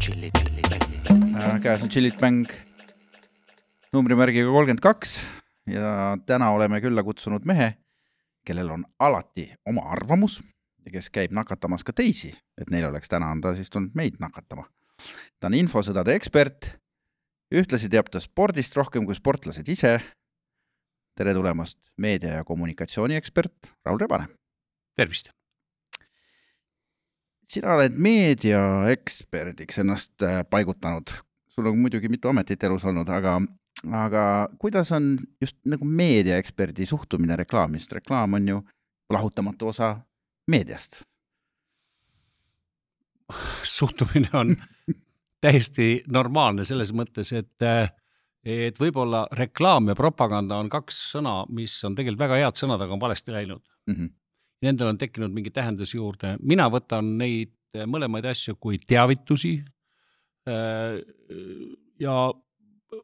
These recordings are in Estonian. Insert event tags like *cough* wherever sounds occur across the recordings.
Äh, käes on Chillit Bang numbrimärgiga kolmkümmend kaks ja täna oleme külla kutsunud mehe, kellel on alati oma arvamus ja kes käib nakatamas ka teisi, et neil oleks täna on ta siis tulnud meid nakatama. ta on infosõdade ekspert, ühtlasi teab ta spordist rohkem kui sportlased ise. tere tulemast, meedia ja kommunikatsiooni ekspert Raul Rebane. tervist sina oled meediaeksperdiks ennast äh, paigutanud, sul on muidugi mitu ametit elus olnud, aga, aga kuidas on just nagu meediaeksperdi suhtumine reklaami, sest reklaam on ju lahutamatu osa meediast? suhtumine on *laughs* täiesti normaalne selles mõttes, et et võib-olla reklaam ja propaganda on kaks sõna, mis on tegelikult väga head sõnad, aga on valesti läinud mm. -hmm nendel on tekkinud mingi tähendus juurde, mina võtan neid mõlemaid asju kui teavitusi. Äh, ja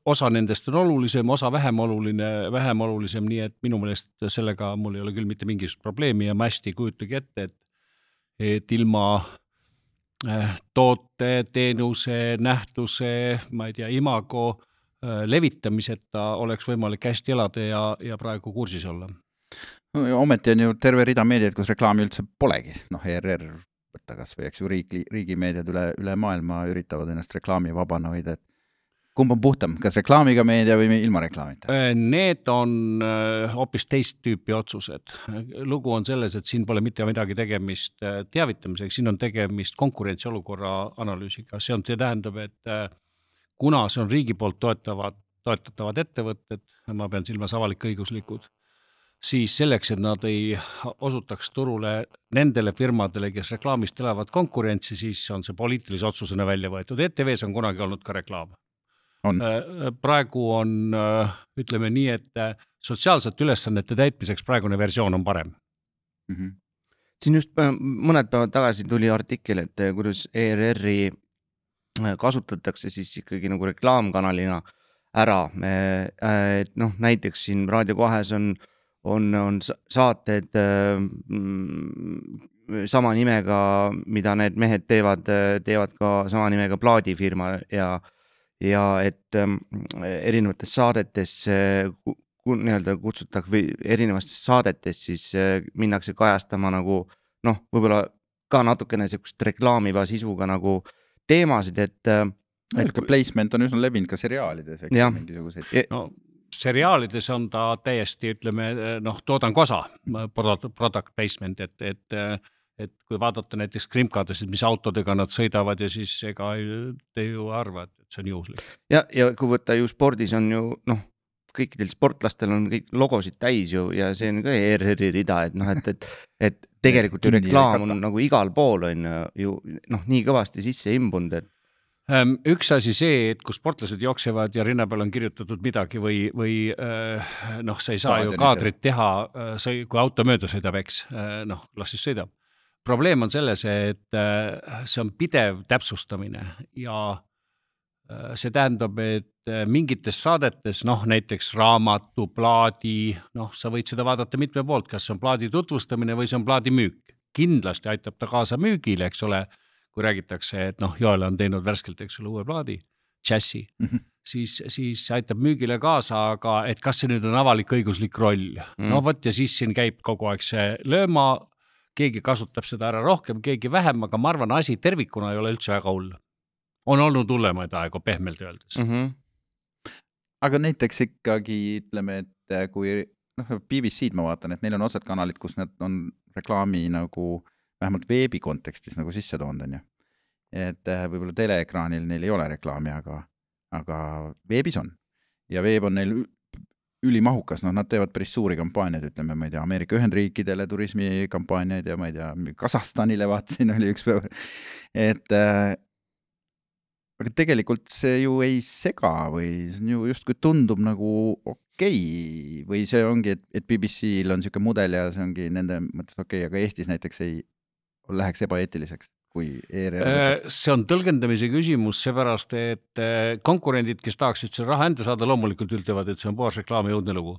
osa nendest on olulisem, osa vähem oluline, vähem olulisem, nii et minu meelest sellega mul ei ole küll mitte mingisugust probleemi ja ma hästi ei kujutagi ette, et, et ilma äh, toote, teenuse, nähtuse, ma ei tea, imago levitamiseta oleks võimalik hästi elada ja, ja praegu kursis olla no ometi on ju terve rida meediaid, kus reklaami üldse polegi, noh, ERR võtta kas või, eks ju, riigi, riigimeediad üle, üle maailma üritavad ennast reklaamivabana hoida, et kumb on puhtam, kas reklaamiga meedia või ilma reklaamita? Äh, need on äh, hoopis teist tüüpi otsused. lugu on selles, et siin pole mitte midagi tegemist äh, teavitamiseks, siin on tegemist konkurentsiolukorra analüüsiga, see on, see tähendab, et kuna see on riigi poolt toetavad, toetatavad ettevõtted, ma pean silmas avalik-õiguslikud siis selleks, et nad ei osutaks turule nendele firmadele, kes reklaamist elavad konkurentsi, siis on see poliitilise otsusena välja võetud. ETV-s on kunagi olnud ka reklaam. Äh, praegu on, äh, ütleme nii, et äh, sotsiaalsete ülesannete täitmiseks praegune versioon on parem mm. -hmm. siin just mõned päevad tagasi tuli artikkel, et kuidas ERR-i kasutatakse siis ikkagi nagu reklaamkanalina ära, et noh, näiteks siin Raadio kahes on äh, on, on saated äh, mm, sama nimega, mida need mehed teevad, teevad ka sama nimega plaadifirma ja, ja et ähm, erinevates saadetes nii-öelda kutsutakse või erinevates saadetes siis äh, minnakse kajastama nagu noh, võib-olla ka natukene sihukest reklaamiva sisuga nagu teemasid, et. Äh, et ka placement on üsna levinud ka seriaalides, eks ju, mingisuguseid. no seriaalides on ta täiesti, ütleme noh, toodangu osa, product placement, et, et et kui vaadata näiteks krimkadasid, mis autodega nad sõidavad ja siis ega te ju arva, et see on juhuslik. ja, ja kui võtta ju spordis on ju noh, kõikidel sportlastel on kõik logosid täis ju ja see on ka ERR-i rida, et noh, et, et, et tegelikult ju reklaam on nagu igal pool on ju noh, nii kõvasti sisse imbunud, et üks asi see, et kui sportlased jooksevad ja rinna peal on kirjutatud midagi või, või äh, noh, sa ei saa Taadeni ju kaadrit teha, äh, sa, kui auto mööda sõidab, eks, äh, noh, las siis sõidab. probleem on selles, et see on pidev täpsustamine ja see tähendab, et mingites saadetes, noh näiteks raamatu, plaadi, noh, sa võid seda vaadata mitme poolt, kas see on plaadi tutvustamine või see on plaadi müük. kindlasti aitab ta kaasa müügile, eks ole kui räägitakse, et noh, Joel on teinud värskelt, eks ole, uue plaadi, džässi mm, -hmm. siis, siis aitab müügile kaasa, aga et kas see nüüd on avalik-õiguslik roll mm, -hmm. no vot ja siis siin käib kogu aeg see lööma, keegi kasutab seda ära rohkem, keegi vähem, aga ma arvan, asi tervikuna ei ole üldse väga hull. on olnud hullemaid aegu, pehmelt öeldes mm. -hmm. aga näiteks ikkagi ütleme, et kui noh, BBC-d ma vaatan, et neil on osad kanalid, kus nad on reklaami nagu vähemalt veebi kontekstis nagu sisse toonud, on ju. et äh, võib-olla teleekraanil neil ei ole reklaami, aga, aga veebis on. ja veeb on neil ülimahukas, noh, nad teevad päris suuri kampaaniaid, ütleme, ma ei tea, Ameerika Ühendriikidele turismikampaaniaid ja ma ei tea, Kasahstanile vaatasin, oli üks päev, et äh, aga tegelikult see ju ei sega või see on ju justkui tundub nagu okei okay. või see ongi, et, et BBC-l on niisugune mudel ja see ongi nende mõttes okei okay,, aga Eestis näiteks ei, läheks ebaeetiliseks, kui ERR äh, see on tõlgendamise küsimus, seepärast et äh, konkurendid, kes tahaksid selle raha enda saada, loomulikult ütlevad, et see on puhas reklaamijõudne lugu.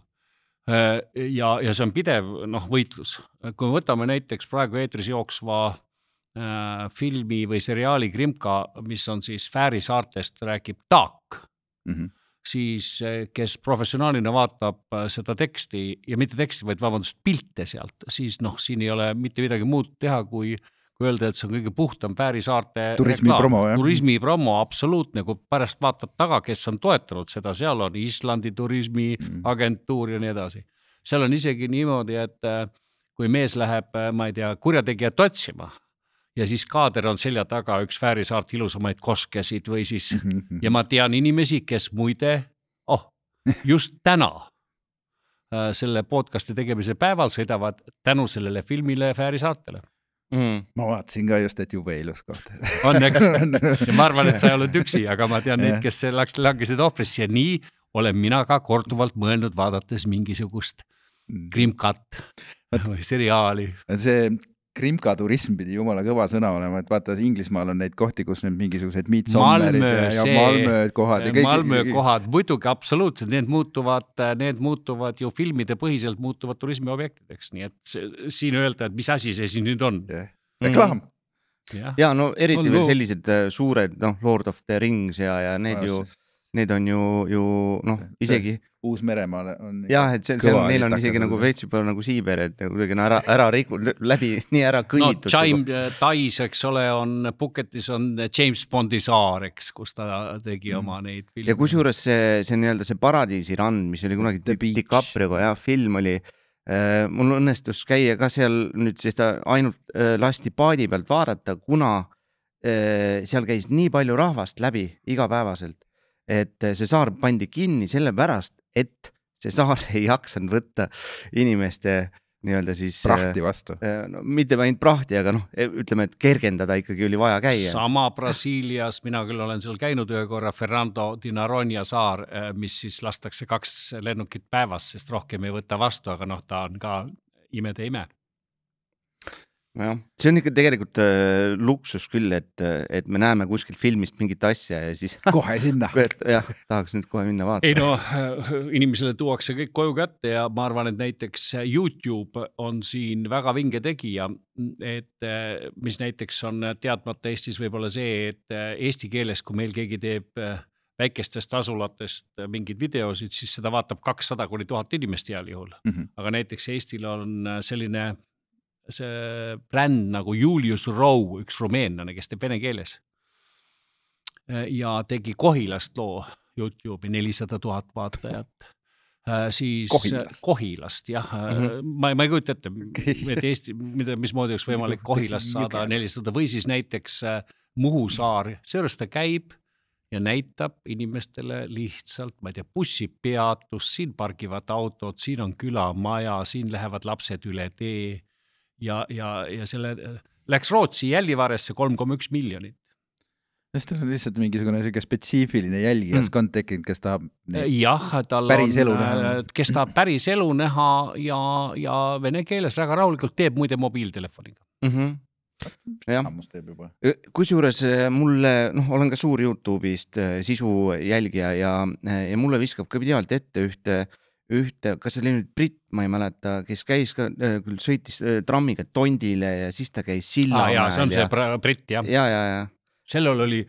Äh, ja, ja see on pidev noh, võitlus. kui me võtame näiteks praegu eetris jooksva äh, filmi või seriaali Krimka, mis on siis Fääri saartest, räägib Taak mm. -hmm. Siis äh, kes professionaalina vaatab äh, seda teksti ja mitte teksti, vaid vabandust, pilte sealt, siis noh, siin ei ole mitte midagi muud teha, kui kui öelda, et see on kõige puhtam Fääri saarte turismi reklaam. promo, jah. turismi promo, absoluutne, kui pärast vaatad taga, kes on toetanud seda, seal on Islandi turismiagentuur mm. ja nii edasi. seal on isegi niimoodi, et kui mees läheb, ma ei tea, kurjategijat otsima ja siis kaader on selja taga üks Fääri saart ilusamaid koskesid või siis mm -hmm. ja ma tean inimesi, kes muide, oh, just täna äh, selle podcast'i tegemise päeval sõidavad tänu sellele filmile Fääri saartele mm.. ma vaatasin ka just, et jube ilus koht on, eks? Ja ma arvan, et sa ei olnud *laughs* üksi, aga ma tean neid, kes läks, langesid ohvrisse. Ja nii olen mina ka korduvalt mõelnud, vaadates mingisugust mm. Krimkat või seriaali. see Krimka turism pidi jumala kõva sõna olema, et vaata, Inglismaal on neid kohti, kus need mingisugused Midsommerid ja, ja Malmö kohad ja kõik. Malmö kohad, muidugi absoluutselt, need muutuvad, need muutuvad ju filmide põhiselt muutuvad turismiobjektideks, nii et see, siin öelda, et mis asi see siin nüüd on yeah.. reklaam mm. -hmm. ja no eriti on veel sellised äh, suured, noh, Lord of the Rings ja, ja need no, ju need on ju, ju noh, isegi. Uus-Meremaal on. jah, et see, see on, neil on isegi nagu veits juba nagu Siiber, et kuidagi no ära, ära riku-, läbi nii ära kõnnitud. no Chime Tais, eks ole, on Phuketis on James Bondi saar, eks, kus ta tegi mm. oma neid filme. ja kusjuures see, see nii-öelda see Paradiisirand, mis oli kunagi DiCaprioga jah, film oli äh,. mul õnnestus käia ka seal nüüd siis ta ainult äh, lasti paadi pealt vaadata, kuna äh, seal käis nii palju rahvast läbi igapäevaselt et eh, see saar pandi kinni sellepärast, et see saar *laughs* ei jaksanud võtta inimeste nii-öelda siis. prahti vastu äh,. no mitte ainult prahti, aga noh, e, ütleme, et kergendada ikkagi oli vaja käia. sama Brasiilias, mina küll olen seal käinud ühe korra, Fernando di Noronha saar, mis siis lastakse kaks lennukit päevas, sest rohkem ei võta vastu, aga noh, ta on ka imede ime nojah, see on ikka tegelikult äh, luksus küll, et, et me näeme kuskilt filmist mingit asja ja siis *laughs* kohe sinna jah, tahaks nüüd kohe minna vaatama. ei no inimesele tuuakse kõik koju kätte ja ma arvan, et näiteks Youtube on siin väga vinge tegija, et mis näiteks on teadmata Eestis võib-olla see, et eesti keeles, kui meil keegi teeb väikestest asulatest mingeid videosid, siis seda vaatab kakssada kuni tuhat inimest heal juhul mm. -hmm. aga näiteks Eestil on selline see bränd nagu Julius Rowe, üks rumeenlane, kes teeb vene keeles. ja tegi Kohilast loo Youtube'i, nelisada tuhat vaatajat. Siis Kohilast, Kohilast jah. Mm, -hmm. ma, ma ei kujuta ette, *laughs* et Eesti, mida, mismoodi oleks võimalik Kohilast saada nelisada või siis näiteks Muhu saar, seejuures ta käib ja näitab inimestele lihtsalt, ma ei tea, bussipeatus, siin pargivad autod, siin on külamaja, siin lähevad lapsed üle tee ja, ja, ja selle läks Rootsi jälgivaresse kolm koma üks miljonit. sest tal on lihtsalt mingisugune sihuke spetsiifiline jälgijaskond mm. tekkinud, kes tahab. jah, tal päris on, äh, kes tahab päris elu näha ja, ja vene keeles väga rahulikult teeb muide mobiiltelefoniga mm. -hmm jah, kusjuures äh, mulle, noh, olen ka suur Youtube'ist äh, sisu jälgija ja, ja mulle viskab ka pidevalt ette ühte äh, ühte, kas see oli nüüd Brit, ma ei mäleta, kes käis ka äh, küll sõitis äh, trammiga Tondile ja siis ta käis Sillamäel ah,. see on ja... see Brit jah. ja, ja, ja. sellel oli,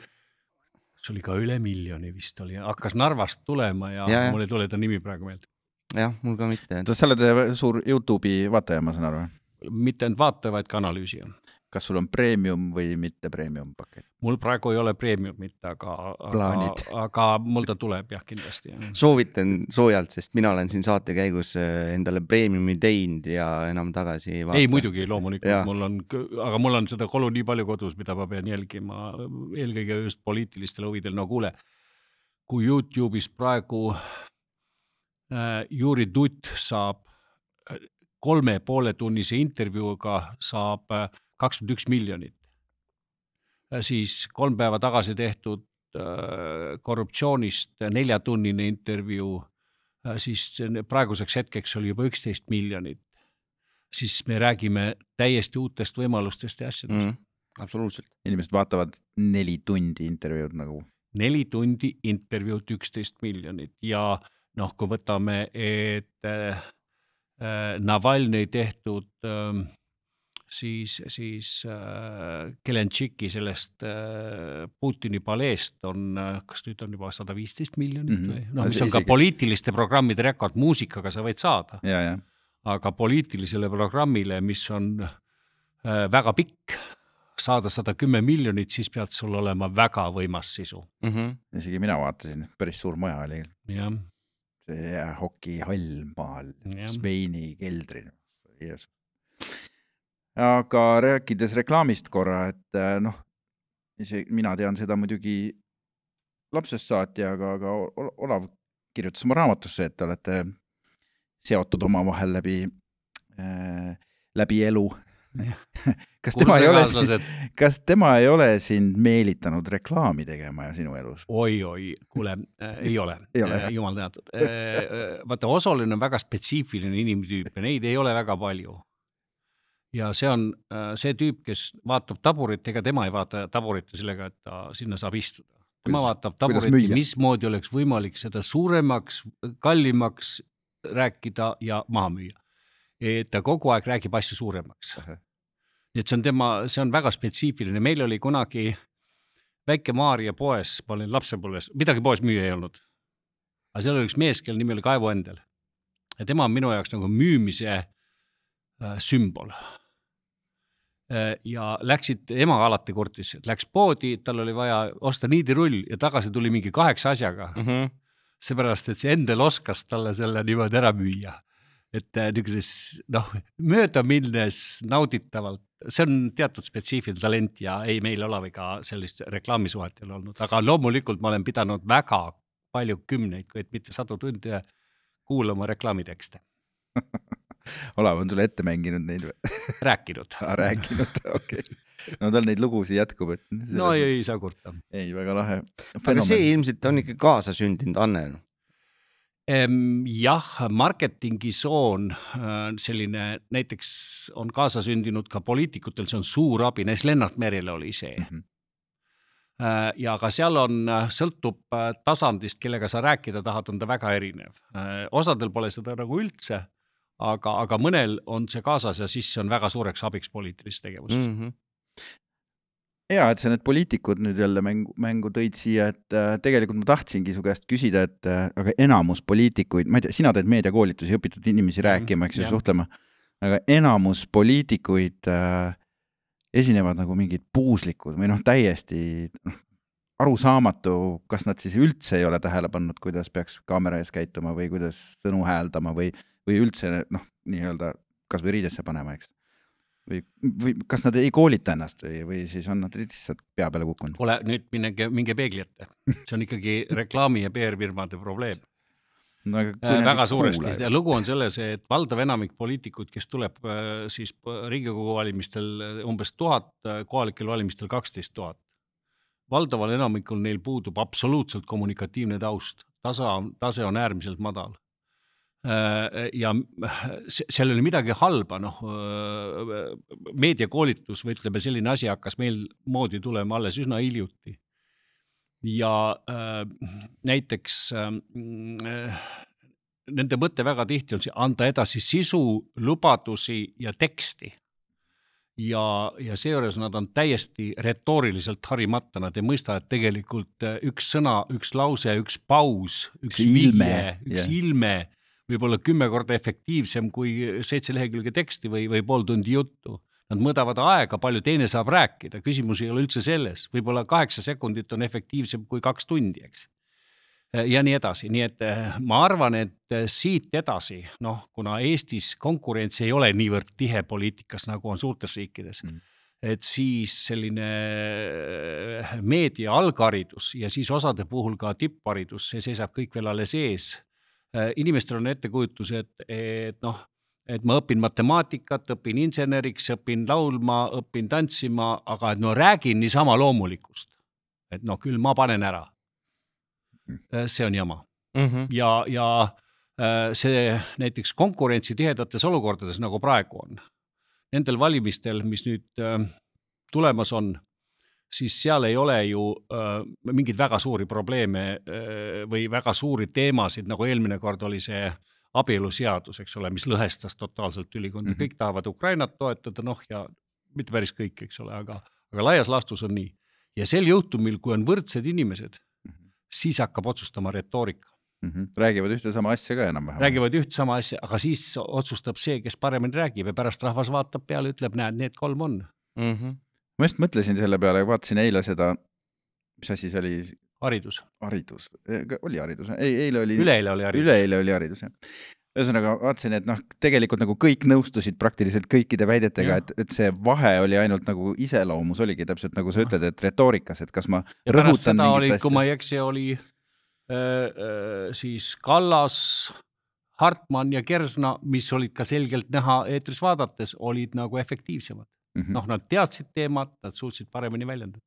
see oli ka üle miljoni vist oli, hakkas Narvast tulema ja, ja, ja. mul ei tule ta nimi praegu meelde. jah, mul ka mitte. sa oled suur Youtube'i vaataja, ma saan aru? mitte ainult vaataja, vaid ka analüüsija kas sul on premium või mitte premium pakett? mul praegu ei ole premiumit, aga, aga, *laughs* aga mul ta tuleb jah, kindlasti. soovitan soojalt, sest mina olen siin saate käigus äh, endale premiumi teinud ja enam tagasi ei vaata. ei muidugi, loomulikult, mul on, aga mul on seda kolu nii palju kodus, mida ma pean jälgima, eelkõige just poliitilistel huvidel, no kuule, kui Youtube'is praegu äh, Juri Dutt saab äh, kolme poole tunnise intervjuuga saab äh, kakskümmend üks miljonit. siis kolm päeva tagasi tehtud äh, korruptsioonist neljatunnine intervjuu, äh, siis praeguseks hetkeks oli juba üksteist miljonit. siis me räägime täiesti uutest võimalustest ja asjadest mm,. absoluutselt. inimesed vaatavad neli tundi intervjuud nagu. neli tundi intervjuud, üksteist miljonit ja noh, kui võtame, et äh, Navalnõi tehtud äh, siis, siis äh, Kelenšiki sellest äh, Putini paleest on, kas nüüd on juba sada viisteist miljonit mm -hmm. või noh, mis on ka poliitiliste programmide rekord, muusikaga sa võid saada. aga poliitilisele programmile, mis on äh, väga pikk, saada sada kümme miljonit, siis pead sul olema väga võimas sisu mm. -hmm. isegi mina vaatasin, päris suur maja oli. jah. see hokihall maal, Sveini keldril aga rääkides reklaamist korra, et äh, noh, isegi mina tean seda muidugi lapsest saati, aga, aga Olav kirjutas oma raamatusse, et te olete seotud omavahel läbi äh,, läbi elu. *laughs* kas tema ei ole, kas tema ei ole sind meelitanud reklaami tegema ja sinu elus oi,? oi-oi, kuule äh,, ei ole, äh, jumal tänatud äh, äh,. vaata, osaline on väga spetsiifiline inimtüüp ja neid ei ole väga palju ja see on äh, see tüüp, kes vaatab taburit, ega tema ei vaata taburit sellega, et ta sinna saab istuda. tema kuidas, vaatab taburiti, mismoodi oleks võimalik seda suuremaks, kallimaks rääkida ja maha müüa. et ta kogu aeg räägib asju suuremaks. nii et see on tema, see on väga spetsiifiline, meil oli kunagi Väike-Maarja poes, ma olin lapsepõlves, midagi poes müüa ei olnud. aga seal oli üks mees, kelle nimi oli Kaivo Endel. ja tema on minu jaoks nagu müümise sümbol Äh, ja läksid, ema alati kurtis, et läks poodi, tal oli vaja osta niidirull ja tagasi tuli mingi kaheksa asjaga mm. -hmm. seepärast, et see Endel oskas talle selle niimoodi ära müüa. et äh, niisuguses noh, möödaminnes nauditavalt, see on teatud spetsiifiline talent ja ei, meil Olaviga sellist reklaamisuhet ei ole olnud, aga loomulikult ma olen pidanud väga palju kümneid, kui et mitte sadu tunde kuulama reklaamitekste *laughs* Olav on sulle ette mänginud neid või? *laughs* rääkinud ah,. rääkinud, okei okay.. no tal neid lugusid jätkub, et. no ei, ei saa kurta. ei, väga lahe. aga see ilmselt on ikka kaasasündinud anne jah, marketingisoon, äh, selline näiteks on kaasasündinud ka poliitikutel, see on suur abi, näiteks Lennart Meril oli see mm. -hmm ja ka seal on, äh, sõltub tasandist, kellega sa rääkida tahad, on ta väga erinev. osadel pole seda nagu üldse aga, aga mõnel on see kaasas ja siis see on väga suureks abiks poliitilises tegevuses mm. -hmm ja et sa need poliitikud nüüd jälle mängu, mängu tõid siia, et äh, tegelikult ma tahtsingi su käest küsida, et äh, aga enamus poliitikuid, ma ei tea, sina teed meediakoolitusi, õpitad inimesi rääkima, eks ju, suhtlema, aga enamus poliitikuid äh, esinevad nagu mingid puuslikud või noh, täiesti noh, arusaamatu, kas nad siis üldse ei ole tähele pannud, kuidas peaks kaamera ees käituma või kuidas sõnu hääldama või, või üldse noh, nii-öelda kasvõi riidesse panema, eks. või, või kas nad ei koolita ennast või, või siis on nad lihtsalt pea peale kukkunud? kuule, nüüd minge, minge peegli ette, see on ikkagi reklaami ja PR-firmade probleem no, äh, väga suuresti ja lugu on selles, et valdav enamik poliitikuid, kes tuleb äh, siis Riigikogu valimistel äh, umbes tuhat, kohalikel valimistel kaksteist tuhat. valdaval enamikul neil puudub absoluutselt kommunikatiivne taust, tasa, tase on äärmiselt madal Äh, ja seal ei ole midagi halba, noh äh, meediakoolitus või ütleme, selline asi hakkas meil moodi tulema alles üsna hiljuti. ja äh, näiteks äh, nende mõte väga tihti on see anda edasi sisu, lubadusi ja teksti ja, ja seejuures nad on täiesti retooriliselt harimata, nad ei mõista, et tegelikult üks sõna, üks lause, üks paus, üks ilme, üks yeah. ilme võib-olla kümme korda efektiivsem kui seitse lehekülge teksti või, või pool tundi juttu. Nad mõõdavad aega, palju teine saab rääkida, küsimus ei ole üldse selles, võib-olla kaheksa sekundit on efektiivsem kui kaks tundi, eks. ja nii edasi, nii et eh, ma arvan, et eh, siit edasi, noh, kuna Eestis konkurents ei ole niivõrd tihe poliitikas, nagu on suurtes riikides mm et siis selline eh, meedia algharidus ja siis osade puhul ka tippharidus, see seisab kõik veel alles ees inimestel on ettekujutus, et, et noh, et ma õpin matemaatikat, õpin inseneriks, õpin laulma, õpin tantsima, aga et no räägin niisama loomulikust. et noh, küll ma panen ära. Äh, see on jama mm. -hmm. ja, ja äh, see näiteks konkurentsi tihedates olukordades, nagu praegu on, nendel valimistel, mis nüüd tulemas on siis seal ei ole ju äh, mingeid väga suuri probleeme äh, või väga suuri teemasid, nagu eelmine kord oli see abieluseadus, eks ole, mis lõhestas totaalselt ülikonda mm, -hmm. kõik tahavad Ukrainat toetada, noh ja mitte päris kõik, eks ole, aga, aga laias laastus on nii. ja sel juhtumil, kui on võrdsed inimesed mm, -hmm. siis hakkab otsustama retoorika mm. -hmm. räägivad ühte sama asja ka enam-vähem. räägivad üht sama asja, aga siis otsustab see, kes paremini räägib ja pärast rahvas vaatab peale, ütleb, näed, need kolm on mm. -hmm. Ma just mõtlesin selle peale, vaatasin eile seda, mis asi see oli? haridus. haridus, oli haridus, ei, eile oli. üleeile oli haridus. üleeile oli haridus, jah ühesõnaga vaatasin, et noh, tegelikult nagu kõik nõustusid praktiliselt kõikide väidetega, et, et see vahe oli ainult nagu iseloomus oligi täpselt nagu sa ütled, et retoorikas, et kas ma ja rõhutan mingit asja. kui ma ei eksi, oli siis Kallas, Hartmann ja Kersna, mis olid ka selgelt näha eetris vaadates, olid nagu efektiivsemad mm -hmm.. noh, nad teadsid teemat, nad suutsid paremini väljendada.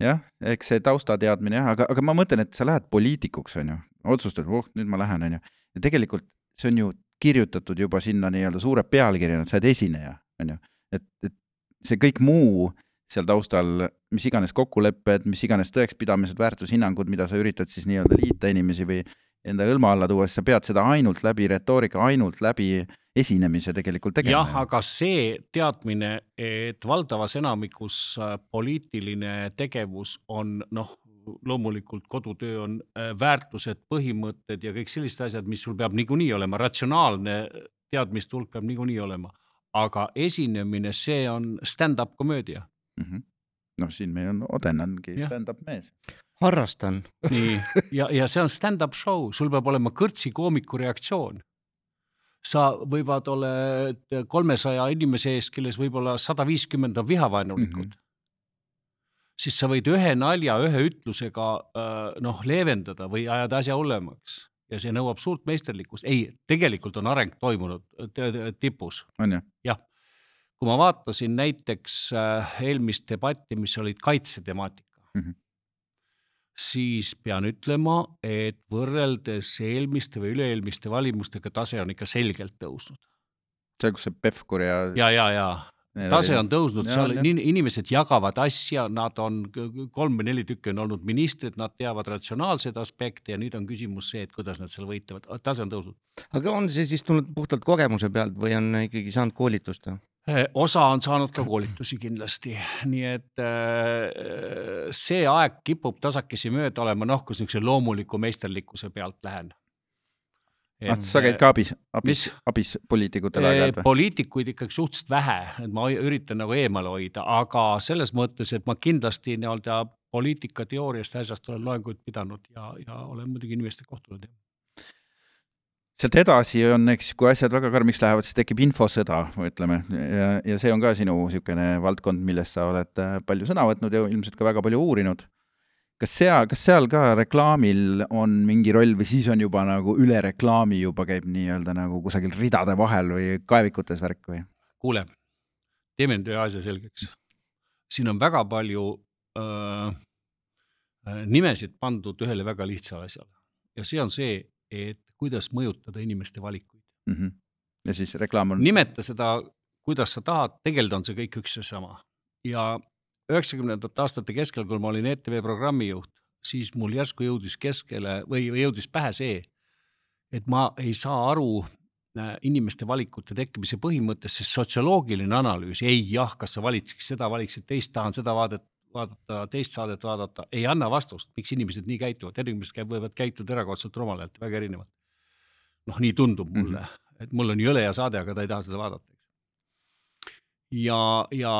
jah, eks see taustateadmine jah, aga, aga ma mõtlen, et sa lähed poliitikuks, on ju, otsustad, oh, nüüd ma lähen, on ju, ja tegelikult see on ju kirjutatud juba sinna nii-öelda suure pealkirjana, et sa oled esineja, on ju, et, et see kõik muu seal taustal mis iganes kokkulepped, mis iganes tõekspidamised, väärtushinnangud, mida sa üritad siis nii-öelda liita inimesi või enda hõlma alla tuua, siis sa pead seda ainult läbi retoorika, ainult läbi esinemise tegelikult tegema. jah, aga see teadmine, et valdavas enamikus äh, poliitiline tegevus on noh, loomulikult kodutöö on äh, väärtused, põhimõtted ja kõik sellised asjad, mis sul peab niikuinii olema, ratsionaalne teadmiste hulk peab niikuinii olema. aga esinemine, see on stand-up komöödia mm. -hmm. noh, siin meil on Oden ongi stand-up mees. Harrastan. nii, ja, ja see on stand-up show, sul peab olema kõrtsi koomiku reaktsioon. sa võivad oled kolmesaja inimese ees, kelles võib-olla sada viiskümmend on vihavaenulikud mm. -hmm siis sa võid ühe nalja ühe ütlusega noh, leevendada või ajada asja hullemaks ja see nõuab suurt meisterlikkust. ei, tegelikult on areng toimunud tipus. on ju? jah kui ma vaatasin näiteks äh, eelmist debatti, mis olid kaitsetemaatika mm, -hmm. Siis pean ütlema, et võrreldes eelmiste või üle-eelmiste valimustega tase on ikka selgelt tõusnud. see, kus see Pevkur ja. ja, ja, ja tase on tõusnud, seal ja. inimesed jagavad asja, nad on kolm või neli tükki on olnud ministrid, nad teavad ratsionaalseid aspekte ja nüüd on küsimus see, et kuidas nad seal võitlevad, tase on tõusnud. aga on see siis tulnud puhtalt kogemuse pealt või on ikkagi saanud koolitust või? Eh, osa on saanud ka koolitusi kindlasti, nii et äh, see aeg kipub tasakesi mööda olema, noh, kus niisuguse loomuliku meisterlikkuse pealt lähen. ah, sa käid ka abis, abis, abis poliitikutele aeg-ajalt või? poliitikuid ikkagi suhteliselt vähe, et ma üritan nagu eemale hoida, aga selles mõttes, et ma kindlasti nii-öelda poliitikateooriast ja asjast olen loenguid pidanud ja, ja olen muidugi inimestega kohtunud sealt edasi on, eks, kui asjad väga karmiks lähevad, siis tekib infosõda, ütleme, ja, ja see on ka sinu niisugune valdkond, millest sa oled äh, palju sõna võtnud ja ilmselt ka väga palju uurinud. kas seal, kas seal ka reklaamil on mingi roll või siis on juba nagu üle reklaami juba käib nii-öelda nagu kusagil ridade vahel või kaevikutes värk või? kuule, teeme nüüd ühe asja selgeks. siin on väga palju öö, nimesid pandud ühele väga lihtsale asjale ja see on see, et kuidas mõjutada inimeste valikuid mm. -hmm. ja siis reklaam on. nimeta seda, kuidas sa tahad, tegelikult on see kõik üks ja sama. ja üheksakümnendate aastate keskel, kui ma olin ETV programmijuht, siis mul järsku jõudis keskele või, või jõudis pähe see, et ma ei saa aru äh, inimeste valikute tekkimise põhimõttest, sest sotsioloogiline analüüs, ei jah, kas sa valiksid seda, valiksid teist, tahan seda vaadet vaadata, teist saadet vaadata, ei anna vastust, miks inimesed nii käituvad, inimesed käib, võivad käituda erakordselt rumalalt, väga erinevalt. noh, nii tundub mulle mm, -hmm. et mul on jõle hea saade, aga ta ei taha seda vaadata, eks. ja, ja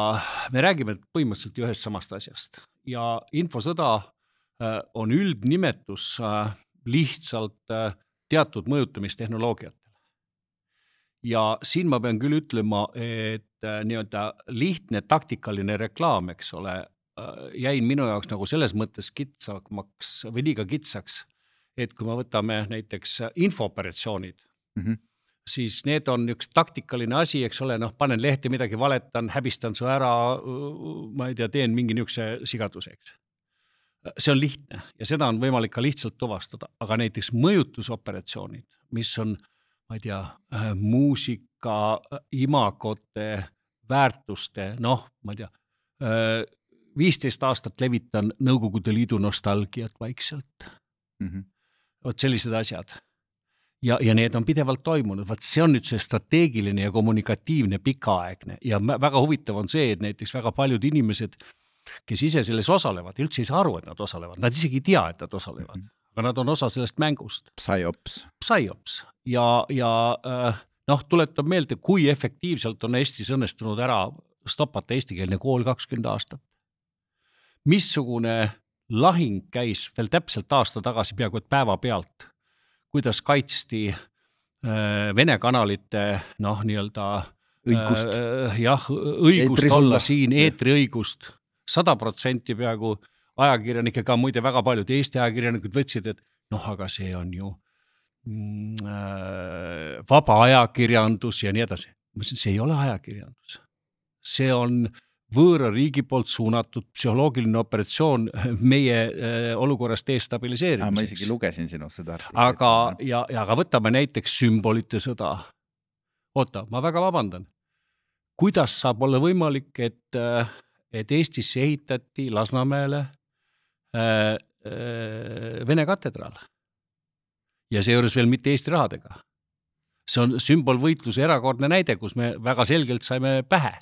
me räägime põhimõtteliselt ühest samast asjast ja infosõda äh, on üldnimetus äh, lihtsalt äh, teatud mõjutamistehnoloogiatele. ja siin ma pean küll ütlema, et äh, nii-öelda lihtne taktikaline reklaam, eks ole, jäin minu jaoks nagu selles mõttes kitsamaks või liiga kitsaks, et kui me võtame näiteks infooperatsioonid mm, -hmm. siis need on üks taktikaline asi, eks ole, noh, panen lehte midagi, valetan, häbistan su ära, ma ei tea, teen mingi niisuguse sigaduse, eks. see on lihtne ja seda on võimalik ka lihtsalt tuvastada, aga näiteks mõjutusoperatsioonid, mis on, ma ei tea, muusika, imagote, väärtuste, noh, ma ei tea viisteist aastat levitan Nõukogude Liidu nostalgiat vaikselt mm. -hmm. vot sellised asjad. ja, ja need on pidevalt toimunud, vot see on nüüd see strateegiline ja kommunikatiivne pikaaegne ja väga huvitav on see, et näiteks väga paljud inimesed, kes ise selles osalevad, üldse ei saa aru, et nad osalevad, nad isegi ei tea, et nad osalevad mm, -hmm. aga nad on osa sellest mängust. Psyops. Psyops ja, ja äh, noh, tuletab meelde, kui efektiivselt on Eestis õnnestunud ära stopata eestikeelne kool kakskümmend aastat. Missugune lahing käis veel täpselt aasta tagasi peaaegu et päevapealt kuidas kaitsti äh, Vene kanalite noh, nii-öelda õigust. äh,, jah, õigust Eetris olla siin, eetriõigust, sada protsenti peaaegu ajakirjanikke, ka muide väga paljud Eesti ajakirjanikud võtsid, et noh, aga see on ju mm, äh, vaba ajakirjandus ja nii edasi. ma ütlesin, see ei ole ajakirjandus. see on äh, võõra riigi poolt suunatud psühholoogiline operatsioon *laughs* meie äh, olukorrast destabiliseerimiseks. ma isegi lugesin sinust seda artiklit. aga, ja, ja aga võtame näiteks sümbolite sõda. oota, ma väga vabandan. kuidas saab olla võimalik, et, äh, et Eestisse ehitati Lasnamäele äh, äh, Vene katedraal? ja seejuures veel mitte Eesti rahadega. see on sümbolvõitluse erakordne näide, kus me väga selgelt saime pähe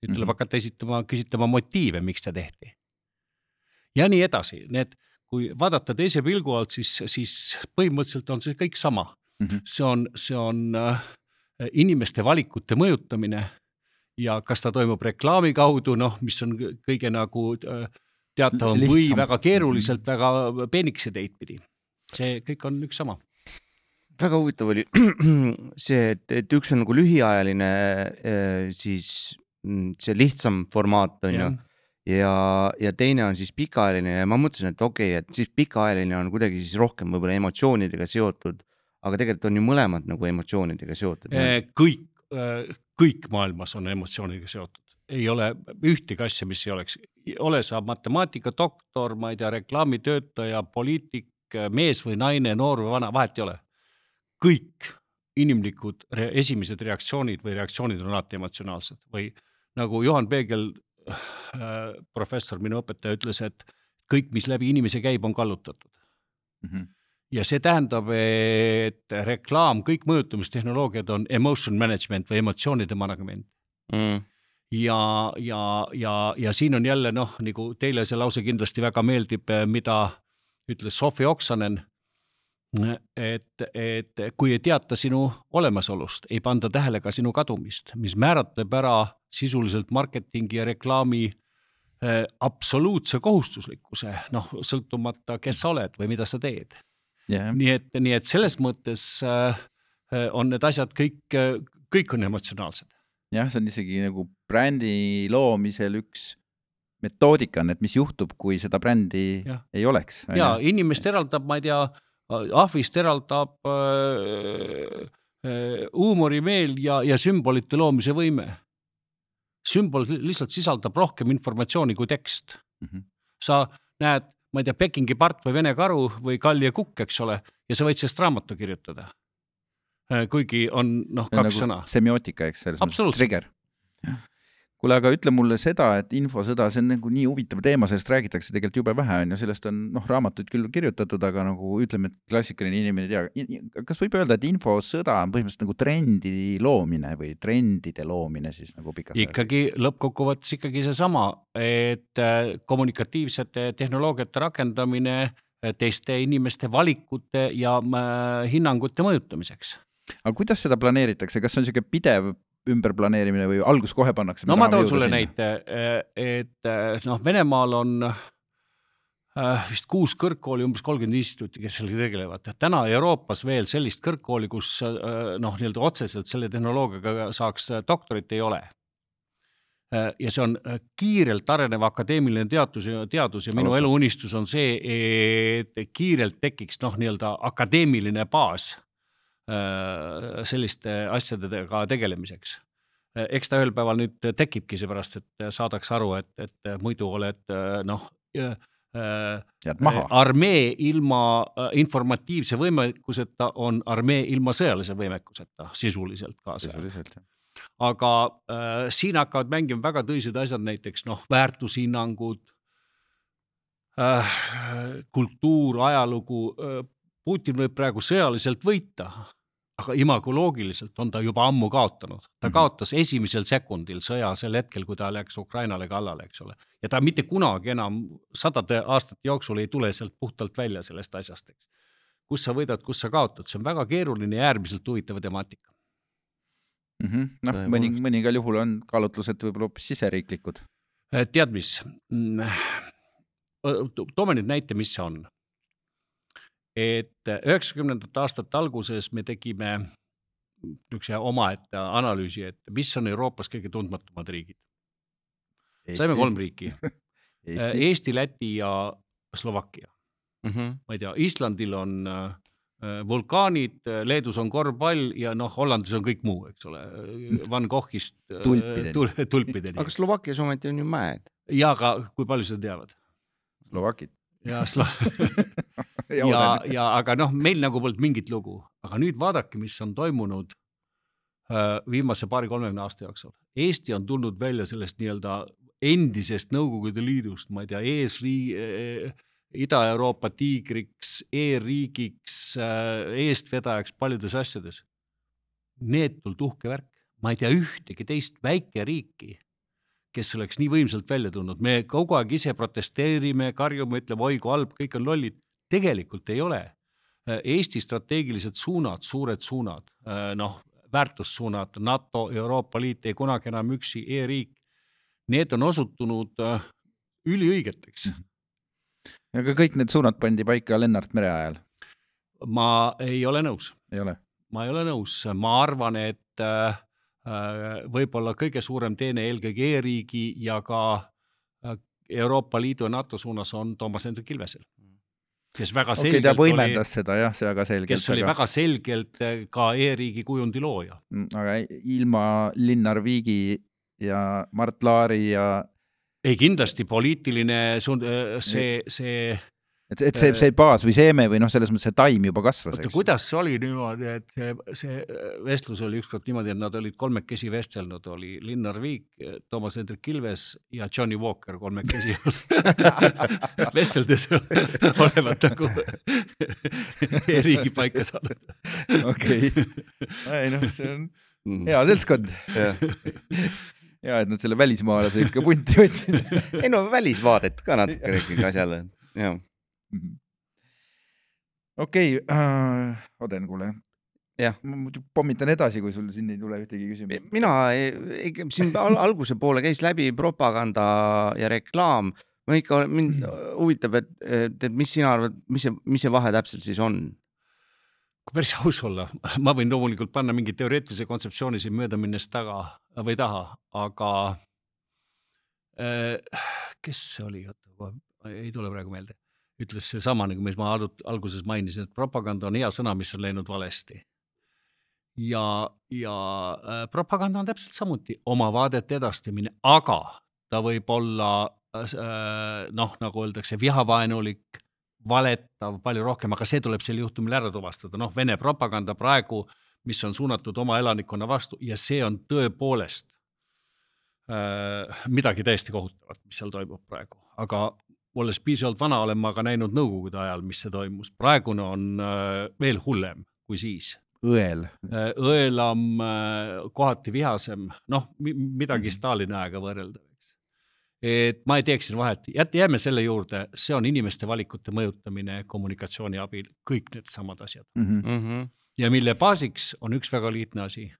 nüüd tuleb mm -hmm. hakata esitama, küsitlema motiive, miks see tehti. ja nii edasi, need, kui vaadata teise pilgu alt, siis, siis põhimõtteliselt on see kõik sama mm. -hmm. see on, see on äh, inimeste valikute mõjutamine ja kas ta toimub reklaami kaudu, noh, mis on kõige nagu äh, teatavam Lihtsam. või väga keeruliselt, väga peenikese teid pidi. see kõik on üks sama väga huvitav oli *clears throat* see, et, et üks on nagu lühiajaline äh, siis see lihtsam formaat on ju. ja, ja teine on siis pikaajaline ja ma mõtlesin, et okei okay,, et siis pikaajaline on kuidagi siis rohkem võib-olla emotsioonidega seotud. aga tegelikult on ju mõlemad nagu emotsioonidega seotud. kõik, kõik maailmas on emotsioonidega seotud, ei ole ühtegi asja, mis ei oleks, ole sa matemaatikadoktor, ma ei tea, reklaamitöötaja, poliitik, mees või naine, noor või vana, vahet ei ole. kõik inimlikud re esimesed reaktsioonid või reaktsioonid on alati emotsionaalsed või nagu Juhan Peegel äh,, professor, minu õpetaja ütles, et kõik, mis läbi inimese käib, on kallutatud mm. -hmm. ja see tähendab, et reklaam, kõik mõjutamistehnoloogiad on emotion management või emotsioonide management mm ja, ja, ja, ja siin on jälle noh, nagu teile see lause kindlasti väga meeldib, mida ütles Sofi Oksanen et, et kui ei teata sinu olemasolust, ei panda tähele ka sinu kadumist, mis määratleb ära sisuliselt marketingi ja reklaami äh, absoluutse kohustuslikkuse, noh, sõltumata, kes sa oled või mida sa teed yeah.. nii et, nii et selles mõttes äh, on need asjad kõik, kõik on emotsionaalsed. jah, see on isegi nagu brändi loomisel üks metoodika on, et mis juhtub, kui seda brändi ja. ei oleks. ja inimest eraldab, ma ei tea ahvist eraldab äh, äh, huumorimeel ja, ja sümbolite loomise võime. sümbol lihtsalt sisaldab rohkem informatsiooni kui tekst mm. -hmm. sa näed, ma ei tea, Pekingi part või Vene karu või Kall ja kukk, eks ole, ja sa võid sellest raamatu kirjutada. Äh, kuigi on noh, kaks nagu sõna. semiootika, eks, selles mõttes, trigger kuule, aga ütle mulle seda, et infosõda, see on nagu nii huvitav teema, sellest räägitakse tegelikult jube vähe, on ju, sellest on noh, raamatuid küll kirjutatud, aga nagu ütleme, et klassikaline inimene ei tea. kas võib öelda, et infosõda on põhimõtteliselt nagu trendi loomine või trendide loomine siis nagu pikas ikkagi lõppkokkuvõttes ikkagi seesama, et äh, kommunikatiivsete tehnoloogiate rakendamine äh, teiste inimeste valikute ja äh, hinnangute mõjutamiseks. Aga kuidas seda planeeritakse, kas on niisugune pidev ümberplaneerimine või algus kohe pannakse? no ma toon sulle sinna. näite, et noh, Venemaal on äh, vist kuus kõrgkooli, umbes kolmkümmend instituuti, kes sellega tegelevad. täna Euroopas veel sellist kõrgkooli, kus äh, noh, nii-öelda otseselt selle tehnoloogiaga saaks doktorit, ei ole ja see on kiirelt arenev akadeemiline teadus ja teadus ja minu eluunistus on see, et kiirelt tekiks noh, nii-öelda akadeemiline baas selliste asjadega tegelemiseks. Äh, eks ta ühel päeval nüüd tekibki, seepärast et saadakse aru, et, et muidu oled noh armee ilma informatiivse võimekuseta on armee ilma sõjalise võimekuseta sisuliselt kaasa. sisuliselt jah aga äh, siin hakkavad mängima väga tõsised asjad, näiteks noh, väärtushinnangud äh,, kultuur, ajalugu äh,. Putin võib praegu sõjaliselt võita aga imagoloogiliselt on ta juba ammu kaotanud, ta Mhm. kaotas esimesel sekundil sõja sel hetkel, kui ta läks Ukrainale kallale, eks ole. ja ta mitte kunagi enam sadade aastate jooksul ei tule sealt puhtalt välja sellest asjast, eks. kus sa võidad, kus sa kaotad, see on väga keeruline ja äärmiselt huvitav temaatika. mm -hmm. noh, mõni, mõningal juhul on kaalutlused võib-olla hoopis siseriiklikud. Eh, tead mis? toome nüüd näite, mis see on. Et üheksakümnendate aastate alguses me tegime niisuguse omaette analüüsi, et mis on Euroopas kõige tundmatumad riigid. saime kolm riiki, *laughs* Eesti, Eesti, Läti ja Slovakkia. mm. -hmm. ma ei tea, Islandil on äh, vulkaanid, Leedus on korvpall ja noh, Hollandis on kõik muu, eks ole, Van Goghist äh, Tulpideni. tul- tulpideni aga. Slovakkias ometi on ju mäed. ja aga kui palju seda teavad? Slovakid. ja Slo- *laughs* *laughs* ja, ja aga noh, meil nagu polnud mingit lugu, aga nüüd vaadake, mis on toimunud äh, viimase paari-kolmekümne aasta jooksul. Eesti on tulnud välja sellest nii-öelda endisest Nõukogude Liidust, ma ei tea, eesrii-, Ida-Euroopa tiigriks e, e-riigiks, eestvedajaks paljudes asjades. neetult uhke värk, ma ei tea ühtegi teist väikeriiki, kes oleks nii võimsalt välja tulnud, me kogu aeg ise protesteerime, karjume, ütleme oi kui halb, kõik on lollid, tegelikult ei ole. Eesti strateegilised suunad, suured suunad, noh, väärtussuunad, NATO, Euroopa Liit ei kunagi enam üksi e-riik, need on osutunud äh, üliõigeteks. aga kõik need suunad pandi paika Lennart Mere ajal, ma ei ole nõus, ei ole? ma ei ole nõus, ma arvan, et äh, äh, võib-olla kõige suurem teene eelkõige e-riigi ja ka äh, Euroopa Liidu ja NATO suunas on Toomas Hendrik Ilvesel, kes väga okay,, selgelt ta oli võimendas seda jah, see väga selgelt, kes oli aga, väga selgelt äh, ka e-riigi kujundi looja. Mm, aga ilma Linnar Viigi ja Mart Laari ja ei kindlasti poliitiline suund, see, see, et, et see, see baas või seeme või noh, selles mõttes see taim juba kasvas, oota, kuidas see oli niimoodi, et see, see vestlus oli ükskord niimoodi, et nad olid kolmekesi vestelnud, oli Linnar Viik, Toomas Hendrik Ilves ja Johnny Walker kolmekesi *laughs* vesteldes *laughs* olevat nagu *laughs* e-riigi paika saanud. okei, ei noh, see on Mm. hea seltskond, hea, et nad selle välismaalase ikka punti võtsid. ei no välisvaadet ka natukene ikkagi asjale, jah. Okei äh,, Oden, kuule. Jah. ma muidu pommitan edasi, kui sul siin ei tule ühtegi küsimust. mina siin al alguse poole käis läbi propaganda ja reklaam. ma ikka, mind huvitab, et, et mis sina arvad, mis see, mis see vahe täpselt siis on? kui päris aus olla, ma võin loomulikult panna mingi teoreetilise kontseptsiooni siin mööda minnes taga või taha, aga äh, kes see oli, ei tule praegu meelde, ütles seesama, nagu mis ma alguses mainisin, et propaganda on hea sõna, mis on läinud valesti. ja, ja äh, propaganda on täpselt samuti oma vaadete edastamine, aga ta võib olla äh, noh, nagu öeldakse, vihavaenulik valetav palju rohkem, aga see tuleb sel juhtumil ära tuvastada, noh, Vene propaganda praegu, mis on suunatud oma elanikkonna vastu ja see on tõepoolest äh, midagi täiesti kohutavat, mis seal toimub praegu, aga olles piisavalt vana, olen ma ka näinud nõukogude ajal, mis see toimus, praegune on äh, veel hullem kui siis õel. Äh, õelam, kohati vihasem, noh, midagi Mhm. Stalini ajaga võrreldav, eks. et ma ei teeks siin vahet, jääme selle juurde, see on inimeste valikute mõjutamine kommunikatsiooni abil, kõik needsamad asjad Mhm. Mm -hmm. ja mille baasiks on üks väga lihtne asi.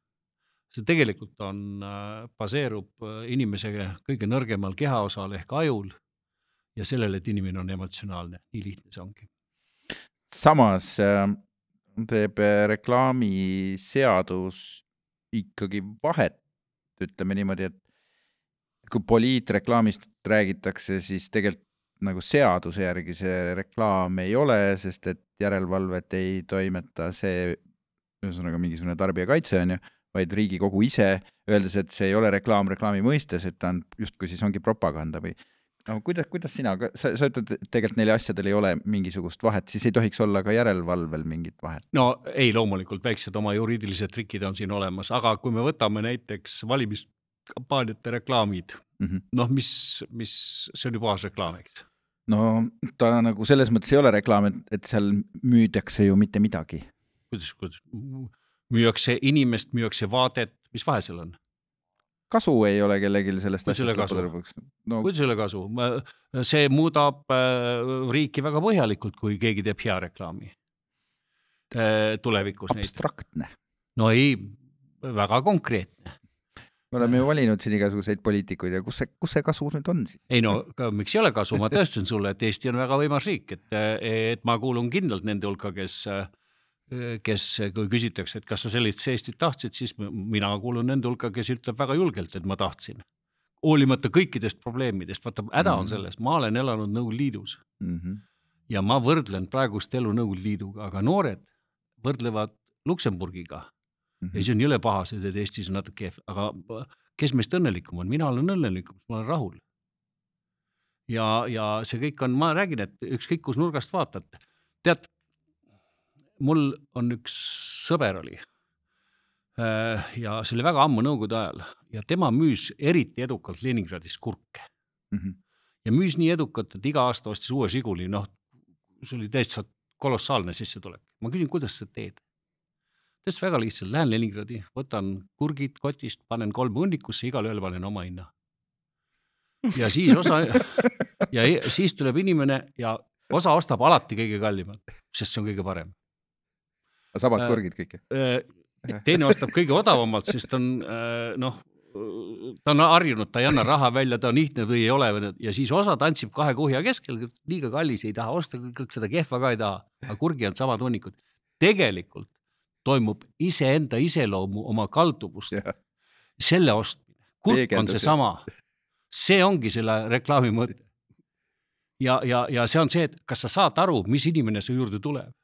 see tegelikult on, baseerub äh, inimese kõige nõrgemal kehaosal ehk ajul ja sellele, et inimene on emotsionaalne, nii lihtne see ongi. samas äh, teeb äh, reklaamiseadus ikkagi vahet, ütleme niimoodi, et kui poliitreklaamist räägitakse, siis tegelikult nagu seaduse järgi see reklaam ei ole, sest et järelevalvet ei toimeta see, ühesõnaga mingisugune tarbijakaitse on ju, vaid Riigikogu ise, öeldes, et see ei ole reklaam reklaami mõistes, et ta on justkui siis ongi propaganda või no kuidas, kuidas sina, sa, sa ütled, et tegelikult neil asjadel ei ole mingisugust vahet, siis ei tohiks olla ka järelevalvel mingit vahet. no ei, loomulikult väiksed oma juriidilised trikid on siin olemas, aga kui me võtame näiteks valimiskampaaniate reklaamid, Mm -hmm. noh, mis, mis, see on ju puhas reklaam, eks. no ta nagu selles mõttes ei ole reklaam, et, et seal müüdakse ju mitte midagi. kuidas, kuidas, müüakse inimest, müüakse vaadet, mis vahe seal on? Kasu ei ole kellelgi sellest asjast lõppude lõpuks. no kuidas ei ole kasu? see muudab äh, riiki väga põhjalikult, kui keegi teeb hea reklaami äh, tulevikus abstraktne. no ei, väga konkreetne. me oleme ju valinud siin igasuguseid poliitikuid ja kus see, kus see kasu nüüd on siis? ei no miks ei ole kasu, ma tõestan sulle, et Eesti on väga võimas riik, et, et ma kuulun kindlalt nende hulka, kes, kes, kui küsitakse, et kas sa sellist Eestit tahtsid, siis mina kuulun nende hulka, kes ütleb väga julgelt, et ma tahtsin. hoolimata kõikidest probleemidest, vaata häda on Mhm. selles, ma olen elanud Nõukogude Liidus Mhm. ja ma võrdlen praegust elu Nõukogude Liiduga, aga noored võrdlevad Luksemburgiga Mhm. ja siis on jõle pahased, et Eestis on natuke kehv, aga kes meist õnnelikum on, mina olen õnnelikum, ma olen rahul. ja, ja see kõik on, ma räägin, et ükskõik kus nurgast vaatad, tead, mul on üks sõber oli. ja see oli väga ammu Nõukogude ajal ja tema müüs eriti edukalt Leningradis kurke Mhm. ja müüs nii edukalt, et iga aasta ostis uue Žiguli, noh, see oli täitsa kolossaalne sissetulek. ma küsin, kuidas sa teed? ta ütles väga lihtsalt, lähen Leningradi, võtan kurgid kotist, panen kolm hunnikusse, igalühel panen oma hinna. ja siis osa *laughs* ja e- siis tuleb inimene ja osa ostab alati kõige kallimat, sest see on kõige parem. Samad Äh, kurgid kõik. teine ostab kõige odavamalt, sest on äh, noh, ta on harjunud, ta ei anna raha välja, ta on lihtne või ei ole ja siis osa tantsib kahe kuhja keskel, liiga kallis ei taha osta, kõik seda kehva ka ei taha, aga kurgi on samad hunnikud. tegelikult toimub iseenda iseloomu oma kalduvust, selle ostmine, kurk on seesama, see ongi selle reklaami mõte. ja, ja, ja see on see, et kas sa saad aru, mis inimene su juurde tuleb.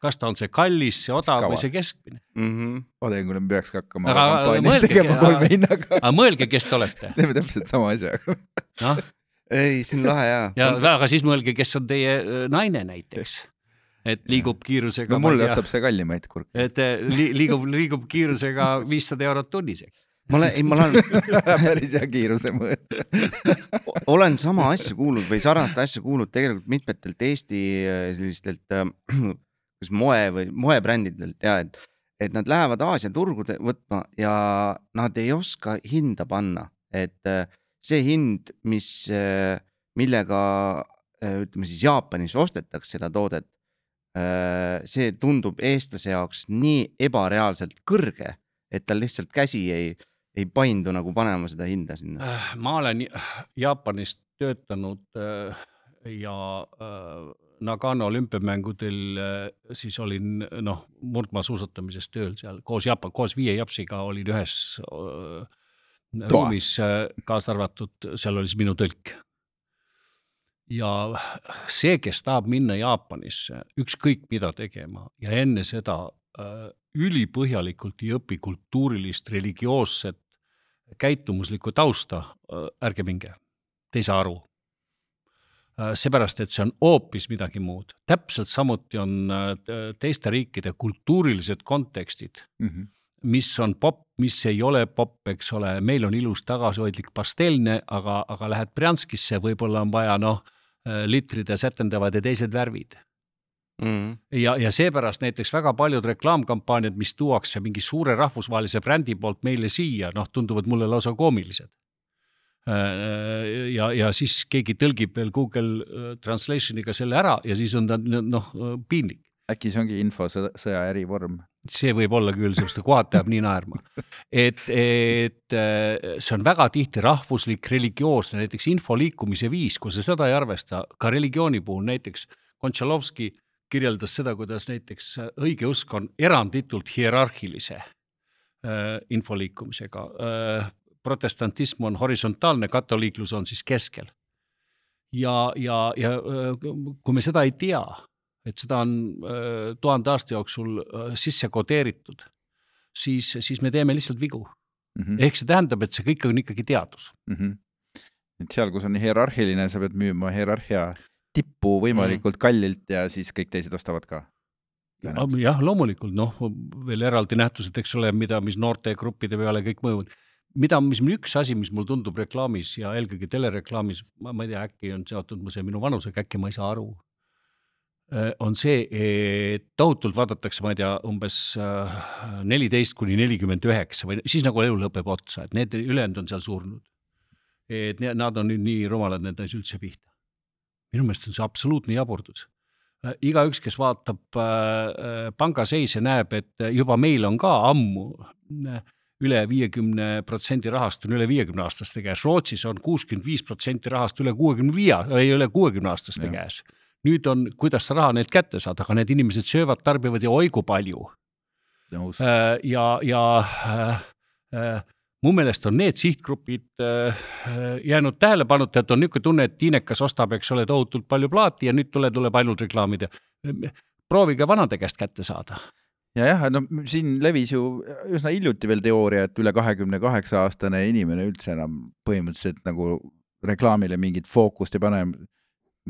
Kas ta on see kallis, see odav Kaua? või see keskmine. mm. Odengule me peaks ka hakkama Aga kampaaniat tegema kolme hinnaga. aga mõelge, kes te olete, *laughs* teeme täpselt sama asja. noh, ei, see on lahe ja, ja aga siis mõelge, kes on teie öö, naine näiteks. et liigub kiirusega. no mulle ostab see kallimaid kurke. et eh, li, liigub, liigub kiirusega viissada eurot tunnis, eks. ma olen, ei, ma olen, *laughs* päris hea kiiruse mõõt. olen sama asja kuulnud või sarnast asja kuulnud tegelikult mitmetelt Eesti äh, sellistelt äh, kas moe või moebrändidelt ja et, et nad lähevad Aasia turgude võtma ja nad ei oska hinda panna, et äh, see hind, mis, millega äh, ütleme siis Jaapanis ostetakse seda toodet, see tundub eestlase jaoks nii ebareaalselt kõrge, et tal lihtsalt käsi ei, ei paindu nagu panema seda hinda sinna. Äh, ma olen Jaapanis töötanud äh, ja äh, Nagano olümpiamängudel äh, siis olin noh, murdmaasuusatamises tööl seal koos Jaapan, koos viie japsiga olin ühes äh, ruumis, kaasa arvatud, seal oli siis minu tõlk. ja see, kes tahab minna Jaapanisse ükskõik mida tegema ja enne seda äh, ülipõhjalikult ei õpi kultuurilist, religioosset, käitumuslikku tausta, ärge minge, te ei saa aru. seepärast, et see on hoopis midagi muud, täpselt samuti on äh, teiste riikide kultuurilised kontekstid, Mhm. mis on popp, mis ei ole popp, eks ole, meil on ilus tagasihoidlik pastellne, aga, aga lähed Brjanskisse, võib-olla on vaja noh, litrid ja sätendavad ja teised värvid Mm. ja, ja seepärast näiteks väga paljud reklaamkampaaniad, mis tuuakse mingi suure rahvusvahelise brändi poolt meile siia, noh, tunduvad mulle lausa koomilised. ja, ja siis keegi tõlgib veel Google äh, Translation'iga selle ära ja siis on ta noh, piinlik. äkki see ongi infosõja erivorm? see võib olla küll, sest kohati jääb nii naerma. et, et äh, see on väga tihti rahvuslik, religioosne, näiteks info liikumise viis, kui sa seda ei arvesta, ka religiooni puhul näiteks Kontšalovski kirjeldas seda, kuidas näiteks õigeusk on eranditult hierarhilise äh, info liikumisega äh,. Protestantism on horisontaalne, katoliiklus on siis keskel. ja, ja, ja kui me seda ei tea, et seda on tuhande aasta jooksul sisse kodeeritud, siis, siis me teeme lihtsalt vigu. Mhm. ehk see tähendab, et see kõik on ikkagi teadus. et seal, kus on hierarhiline, sa pead müüma hierarhia tippu võimalikult kallilt ja siis kõik teised ostavad ka. jah, loomulikult noh, veel eraldi nähtused, eks ole, mida, mis noortegruppide peale kõik mõjuvad. mida, mis üks asi, mis mul tundub reklaamis ja eelkõige telereklaamis, ma, ma ei tea, äkki on seotud see minu vanusega, äkki ma ei saa aru. äh, on see, et tohutult vaadatakse, ma ei tea, umbes äh, neliteist kuni nelikümmend üheksa või siis nagu elu lõpeb otsa, et need ülejäänud on seal surnud. et nad on nüüd nii rumalad, need ei saa üldse pihta. minu meelest on see absoluutne jaburduus Äh, igaüks, kes vaatab pangaseise, näeb, et juba meil on ka ammu üle viiekümne protsendi rahast on üle viiekümne aastaste käes, Rootsis on kuuskümmend viis protsenti rahast üle kuuekümne viie, ei üle kuuekümne aastaste ja. käes. nüüd on, kuidas sa raha neilt kätte saad, aga need inimesed söövad, tarbivad ja oi kui palju. ja, ja äh, äh, mu meelest on need sihtgrupid äh, jäänud tähelepanuta, et on niisugune tunne, et tiinekas ostab, eks ole, tohutult palju plaati ja nüüd tule, tuleb ainult reklaamida. proovige vanade käest kätte saada. Ja jah, no siin levis ju üsna hiljuti veel teooria, et üle kahekümne kaheksa aastane inimene üldse enam põhimõtteliselt nagu reklaamile mingit fookust ei pane.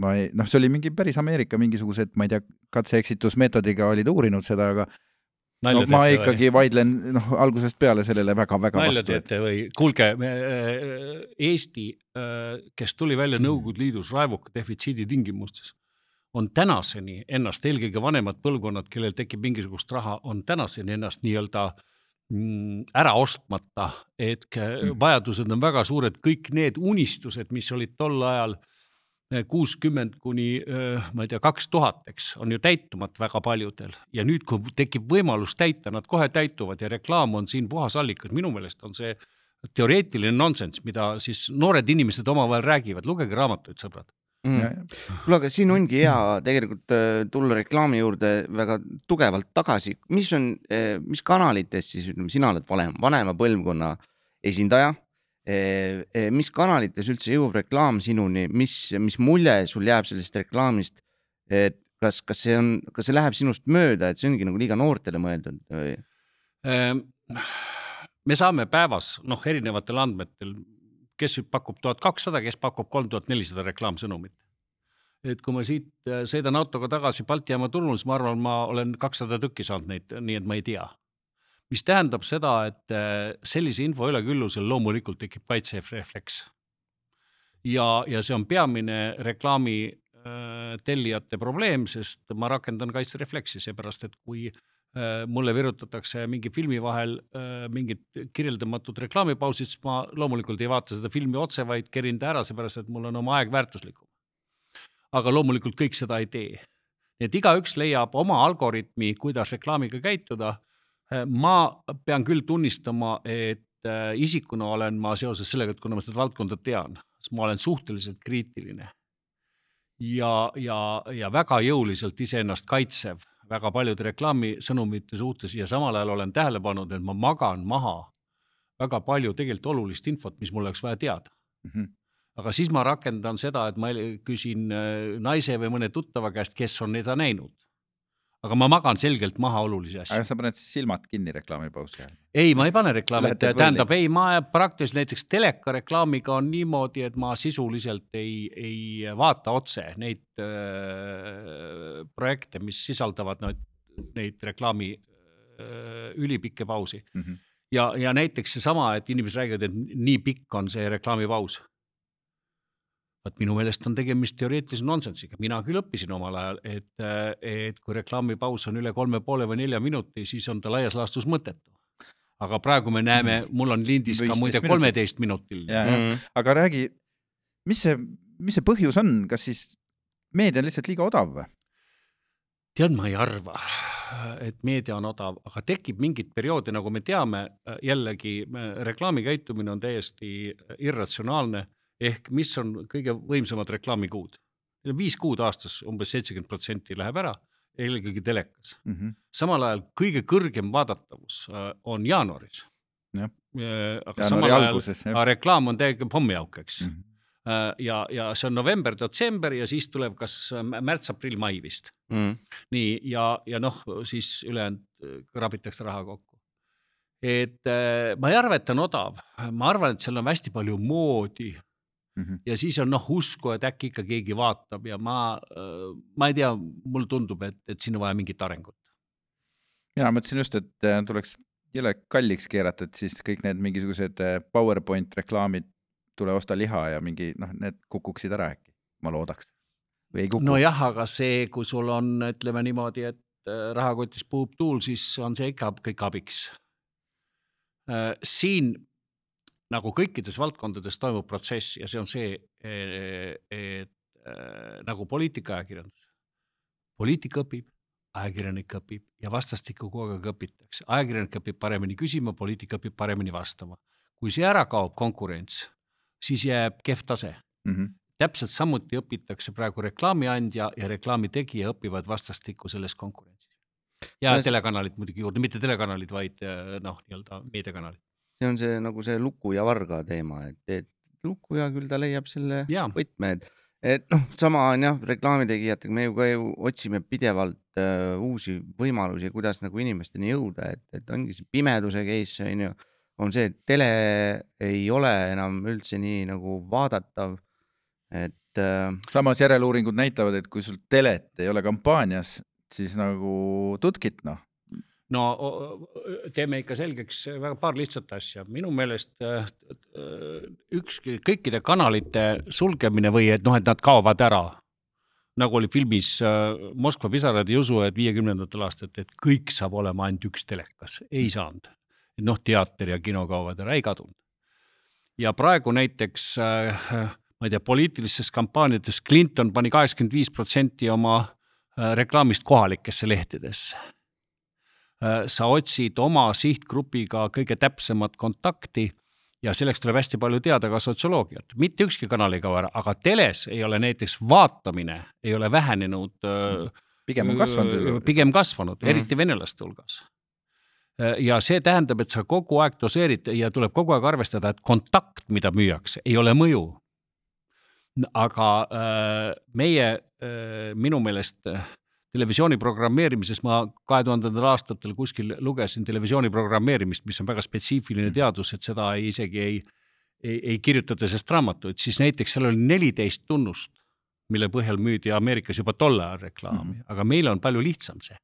ma ei, noh, see oli mingi päris Ameerika mingisugused, ma ei tea, katse-eksitusmeetodiga olid uurinud seda, aga no ma ikkagi või? vaidlen noh, algusest peale sellele väga-väga vastu. nalja teete või? kuulge, äh, Eesti, äh, kes tuli välja mm. Nõukogude Liidus raevuka defitsiidi tingimustes, on tänaseni ennast, eelkõige vanemad põlvkonnad, kellel tekib mingisugust raha, on tänaseni ennast nii-öelda mm, ära ostmata, et mm. vajadused on väga suured, kõik need unistused, mis olid tol ajal äh, kuuskümmend kuni ma ei tea, kaks tuhat, eks, on ju täitumata väga paljudel. Ja nüüd, kui tekib võimalus täita, nad kohe täituvad ja reklaam on siin puhas allikas, minu meelest on see teoreetiline nonsenss, mida siis noored inimesed omavahel räägivad, lugege raamatuid, sõbrad mm.. kuule, aga siin ongi hea tegelikult tulla reklaami juurde väga tugevalt tagasi, mis on, mis kanalites siis ütleme, sina oled vanem, vanema põlvkonna esindaja mis kanalites üldse jõuab reklaam sinuni, mis, mis mulje sul jääb sellest reklaamist? et kas, kas see on, kas see läheb sinust mööda, et see ongi nagu liiga noortele mõeldud või? Ehm, me saame päevas noh, erinevatel andmetel, kes pakub tuhat kakssada, kes pakub kolm tuhat nelisada reklaamsõnumit. et kui ma siit äh, sõidan autoga tagasi Balti jaama tunnel, siis ma arvan, ma olen kakssada tükki saanud neid, nii et ma ei tea mis tähendab seda, et äh, sellise info üleküllusel loomulikult tekib kaitserefleks. ja, ja see on peamine reklaami äh, tellijate probleem, sest ma rakendan kaitserefleksi, seepärast et kui mulle virutatakse mingi filmi vahel mingid kirjeldamatud reklaamipausid, siis ma loomulikult ei vaata seda filmi otse, vaid kerin ta ära, seepärast et mul on oma aeg väärtuslikum. aga loomulikult kõik seda ei tee. nii et igaüks leiab oma algoritmi, kuidas reklaamiga käituda Äh, ma pean küll tunnistama, et äh, isikuna olen ma seoses sellega, et kuna ma seda valdkonda tean, siis ma olen suhteliselt kriitiline. ja, ja, ja väga jõuliselt iseennast kaitsev väga paljude reklaamisõnumite suhtes ja samal ajal olen tähele pannud, et ma magan maha väga palju tegelikult olulist infot, mis mul oleks vaja teada mm. -hmm aga siis ma rakendan seda, et ma küsin äh, naise või mõne tuttava käest, kes on seda näinud aga ma magan selgelt maha olulisi asju. aga sa paned siis silmad kinni reklaamipausi ajal? ei, ma ei pane reklaami, tähendab ei, ma praktiliselt näiteks telekareklaamiga on niimoodi, et ma sisuliselt ei, ei vaata otse neid äh, projekte, mis sisaldavad no, neid reklaami äh, ülipikke pausi mm. -hmm. ja, ja näiteks seesama, et inimesed räägivad, et nii pikk on see reklaamipaus vot minu meelest on tegemist teoreetilise nonsensiga, mina küll õppisin omal ajal, et, et kui reklaamipaus on üle kolme poole või nelja minuti, siis on ta laias laastus mõttetu. aga praegu me näeme, mul on lindis ka muide kolmeteistminutiline. Mm -hmm. aga räägi, mis see, mis see põhjus on, kas siis meedia on lihtsalt liiga odav või? tead, ma ei arva, et meedia on odav, aga tekib mingit perioodi, nagu me teame, jällegi reklaamikäitumine on täiesti irratsionaalne ehk mis on kõige võimsamad reklaamikuud? Viis kuud aastas umbes seitsekümmend protsenti läheb ära, eelkõige telekas mm. -hmm. samal ajal kõige kõrgem vaadatavus äh, on jaanuaris. jah, aga samal ajal reklaam on täielikult pommiauk, eks mm. -hmm ja, ja see on november, detsember ja siis tuleb kas märts, aprill, mai vist mm.. nii ja, ja noh, siis ülejäänud krabitakse raha kokku. et ma ei arva, et ta on odav, ma arvan, et seal on hästi palju moodi Mm -hmm. ja siis on noh usku, et äkki ikka keegi vaatab ja ma, äh, ma ei tea, mulle tundub, et, et siin on vaja mingit arengut. mina mõtlesin just, et äh, tuleks jõle kalliks keerata, et siis kõik need mingisugused äh, PowerPoint reklaamid, tule osta liha ja mingi noh, need kukuksid ära äkki, ma loodaks. või ei kuku? nojah, aga see, kui sul on, ütleme niimoodi, et rahakotis puhub tuul, siis on see ikka kõik abiks. siin nagu kõikides valdkondades toimub protsess ja see on see, et nagu poliitikaajakirjandus. poliitika õpib, ajakirjanik õpib ja vastastikku kogu aeg õpitakse. ajakirjanik õpib paremini küsima, poliitik õpib paremini vastama. kui see ära kaob, konkurents, siis jääb kehv tase mm. -hmm. täpselt samuti õpitakse praegu reklaamiandja ja reklaami tegija õpivad vastastikku selles konkurentsis. ja telekanalid muidugi juurde, mitte telekanalid, vaid noh, nii-öelda meediakanalid. See on see nagu see luku ja varga teema, et, et lukuja küll ta leiab selle ja. võtme, et et noh, sama on jah, reklaamitegijatega, me ju ka ju otsime pidevalt uh, uusi võimalusi, kuidas nagu inimesteni jõuda, et, et ongi see pimeduse case on ju, on see, et tele ei ole enam üldse nii nagu vaadatav, et uh.... samas järeluuringud näitavad, et kui sul telet ei ole kampaanias, siis nagu tutkit noh no teeme ikka selgeks väga paar lihtsat asja, minu meelest äh, äh, ükski, kõikide kanalite sulgemine või et noh, et nad kaovad ära. nagu oli filmis äh, Moskva pisarad ei usu, et viiekümnendatel aastatel, et kõik saab olema ainult üks telekas, ei mm. saanud. noh, teater ja kino kaovad ära, ei kadunud. ja praegu näiteks ma ei tea, poliitilistes kampaaniates Clinton pani kaheksakümmend viis protsenti oma reklaamist kohalikesse lehtedesse sa otsid oma sihtgrupiga kõige täpsemat kontakti ja selleks tuleb hästi palju teada ka sotsioloogiat, mitte ükski kanal ei kao ära, aga teles ei ole näiteks vaatamine, ei ole vähenenud. Äh, pigem on kasvanud. Äh, pigem kasvanud mm, -hmm. eriti venelaste hulgas. ja see tähendab, et sa kogu aeg doseerid ja tuleb kogu aeg arvestada, et kontakt, mida müüakse, ei ole mõju. aga meie minu meelest televisiooni programmeerimises ma kahe tuhandendatel aastatel kuskil lugesin televisiooni programmeerimist, mis on väga spetsiifiline mm. teadus, et seda ei, isegi ei, ei, ei kirjutata sellest raamatuid, siis näiteks seal oli neliteist tunnust, mille põhjal müüdi Ameerikas juba tol ajal reklaami mm, -hmm. aga meil on palju lihtsam see.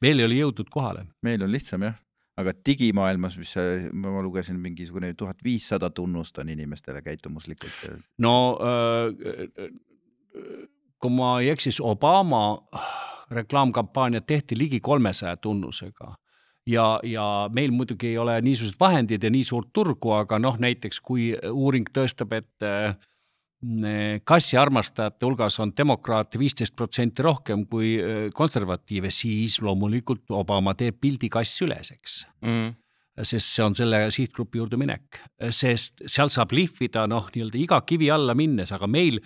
meil ei ole jõudnud kohale. meil on lihtsam jah, aga digimaailmas, mis ma lugesin, mingisugune tuhat viissada tunnust on inimestele käitumuslikult. no äh, kui ma ei eksi, siis Obama reklaamkampaaniat tehti ligi kolmesaja tunnusega. Ja, ja meil muidugi ei ole niisugused vahendid ja nii suurt turgu, aga noh, näiteks kui uuring tõestab, et äh, kassi armastajate hulgas on demokraate viisteist protsenti rohkem kui äh, konservatiive, siis loomulikult Obama teeb pildi kass üles, eks. Mm. Sest see on selle sihtgrupi juurde minek, sest seal saab lihvida noh, nii-öelda iga kivi alla minnes, aga meil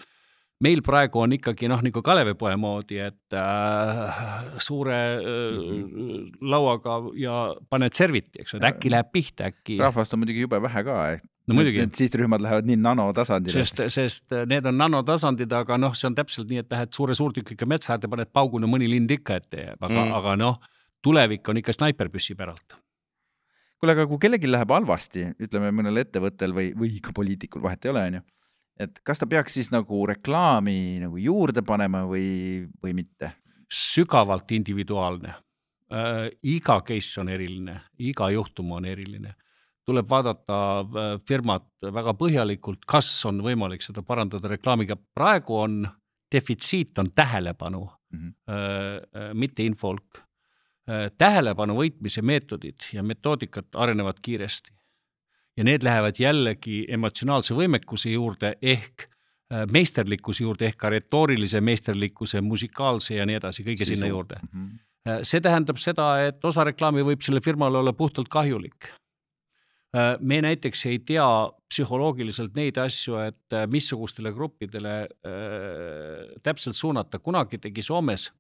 meil praegu on ikkagi noh, nagu Kalevipoe moodi, et äh, suure äh, lauaga ja paned serviti, eks ju, et äkki läheb pihta, äkki. rahvast on muidugi jube vähe ka, et no muidugi. Need sihtrühmad lähevad nii nanotasandile. sest, sest need on nanotasandid, aga noh, see on täpselt nii, et lähed suure suurtükiga metsa äärde, paned paugu, no mõni lind ikka ette jääb, aga mm., aga noh, tulevik on ikka snaiperpüssi päralt kuule, aga kui kellelgi läheb halvasti, ütleme mõnel ettevõttel või, või ka poliitikul, vahet ei ole, onju et kas ta peaks siis nagu reklaami nagu juurde panema või, või mitte? sügavalt individuaalne äh,. iga case on eriline, iga juhtum on eriline. tuleb vaadata äh, firmat väga põhjalikult, kas on võimalik seda parandada reklaamiga. praegu on defitsiit on tähelepanu mm, -hmm. äh, mitte infolk äh,. tähelepanu võitmise meetodid ja metoodikad arenevad kiiresti ja need lähevad jällegi emotsionaalse võimekuse juurde ehk äh, meisterlikkuse juurde ehk ka retoorilise meisterlikkuse, musikaalse ja nii edasi, kõige Sisu. sinna juurde mm. -hmm. see tähendab seda, et osa reklaami võib selle firmale olla puhtalt kahjulik. Äh, me näiteks ei tea psühholoogiliselt neid asju, et missugustele gruppidele äh, täpselt suunata, kunagi tegi Soomes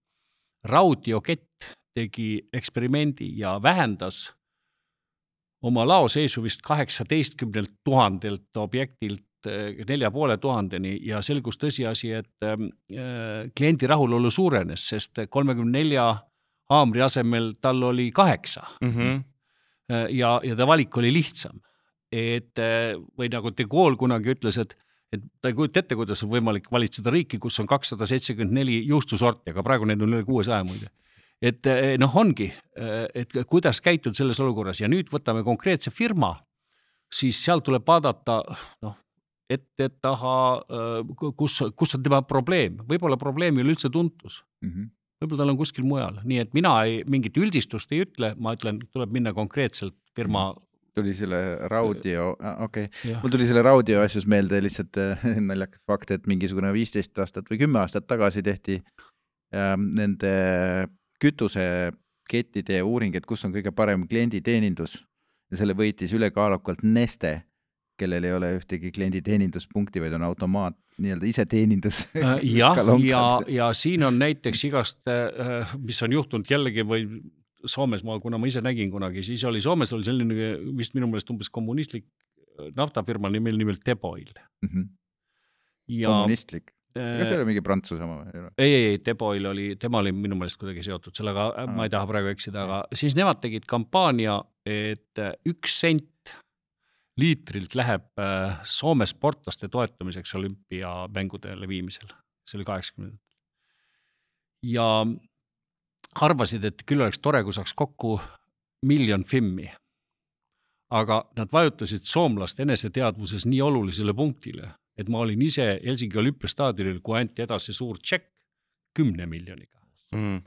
raudteokett tegi eksperimendi ja vähendas oma laoseisu vist kaheksateistkümnelt tuhandelt objektilt eh, nelja poole tuhandeni ja selgus tõsiasi, et äh, kliendi rahulolu suurenes, sest kolmekümne nelja haamri asemel tal oli kaheksa mm. -hmm. ja, ja ta valik oli lihtsam. et või nagu de Gaulle kunagi ütles, et, et ta ei kujuta ette, kuidas on võimalik valitseda riiki, kus on kakssada seitsekümmend neli juustusorti, aga praegu neid on üle kuuesaja muide et eh, noh, ongi, eh, et kuidas käituda selles olukorras ja nüüd võtame konkreetse firma, siis seal tuleb vaadata noh, ette-taha, kus, kus on tema probleem, võib-olla probleem ei ole üldse tuntus mm. -hmm. võib-olla tal on kuskil mujal, nii et mina ei, mingit üldistust ei ütle, ma ütlen, tuleb minna konkreetselt firma mhm. tuli selle Raudio, okei okay., mul tuli selle Raudio asjus meelde lihtsalt *laughs* naljakas fakt, et mingisugune viisteist aastat või kümme aastat tagasi tehti äh, nende kütusekettide uuring, et kus on kõige parem klienditeenindus ja selle võitis ülekaalukalt Neste kellel ei ole ühtegi klienditeeninduspunkti, vaid on automaat, nii-öelda iseteenindus äh, jah, ja, ja, siin on näiteks igast, äh, mis on juhtunud jällegi või Soomes ma, kuna ma ise nägin kunagi, siis oli Soomes oli selline vist minu meelest umbes kommunistlik äh, naftafirma nimel, nimelt Teboil mm. -hmm. Ja, kommunistlik? Kas see oli mingi Prantsuse oma või? ei, ei, ei, Teboil oli, tema oli minu meelest kuidagi seotud sellega, ma ei taha praegu eksida, aga siis nemad tegid kampaania, et üks sent liitrilt läheb äh, Soome sportlaste toetamiseks olümpiamängudele viimisel, see oli kaheksakümnendatel. ja arvasid, et küll oleks tore, kui saaks kokku miljon Fimmi. aga nad vajutasid soomlaste eneseteadvuses nii olulisele punktile, et ma olin ise Helsingi olümpiastaadionil, kui anti edasi suur tšekk kümne miljoniga mm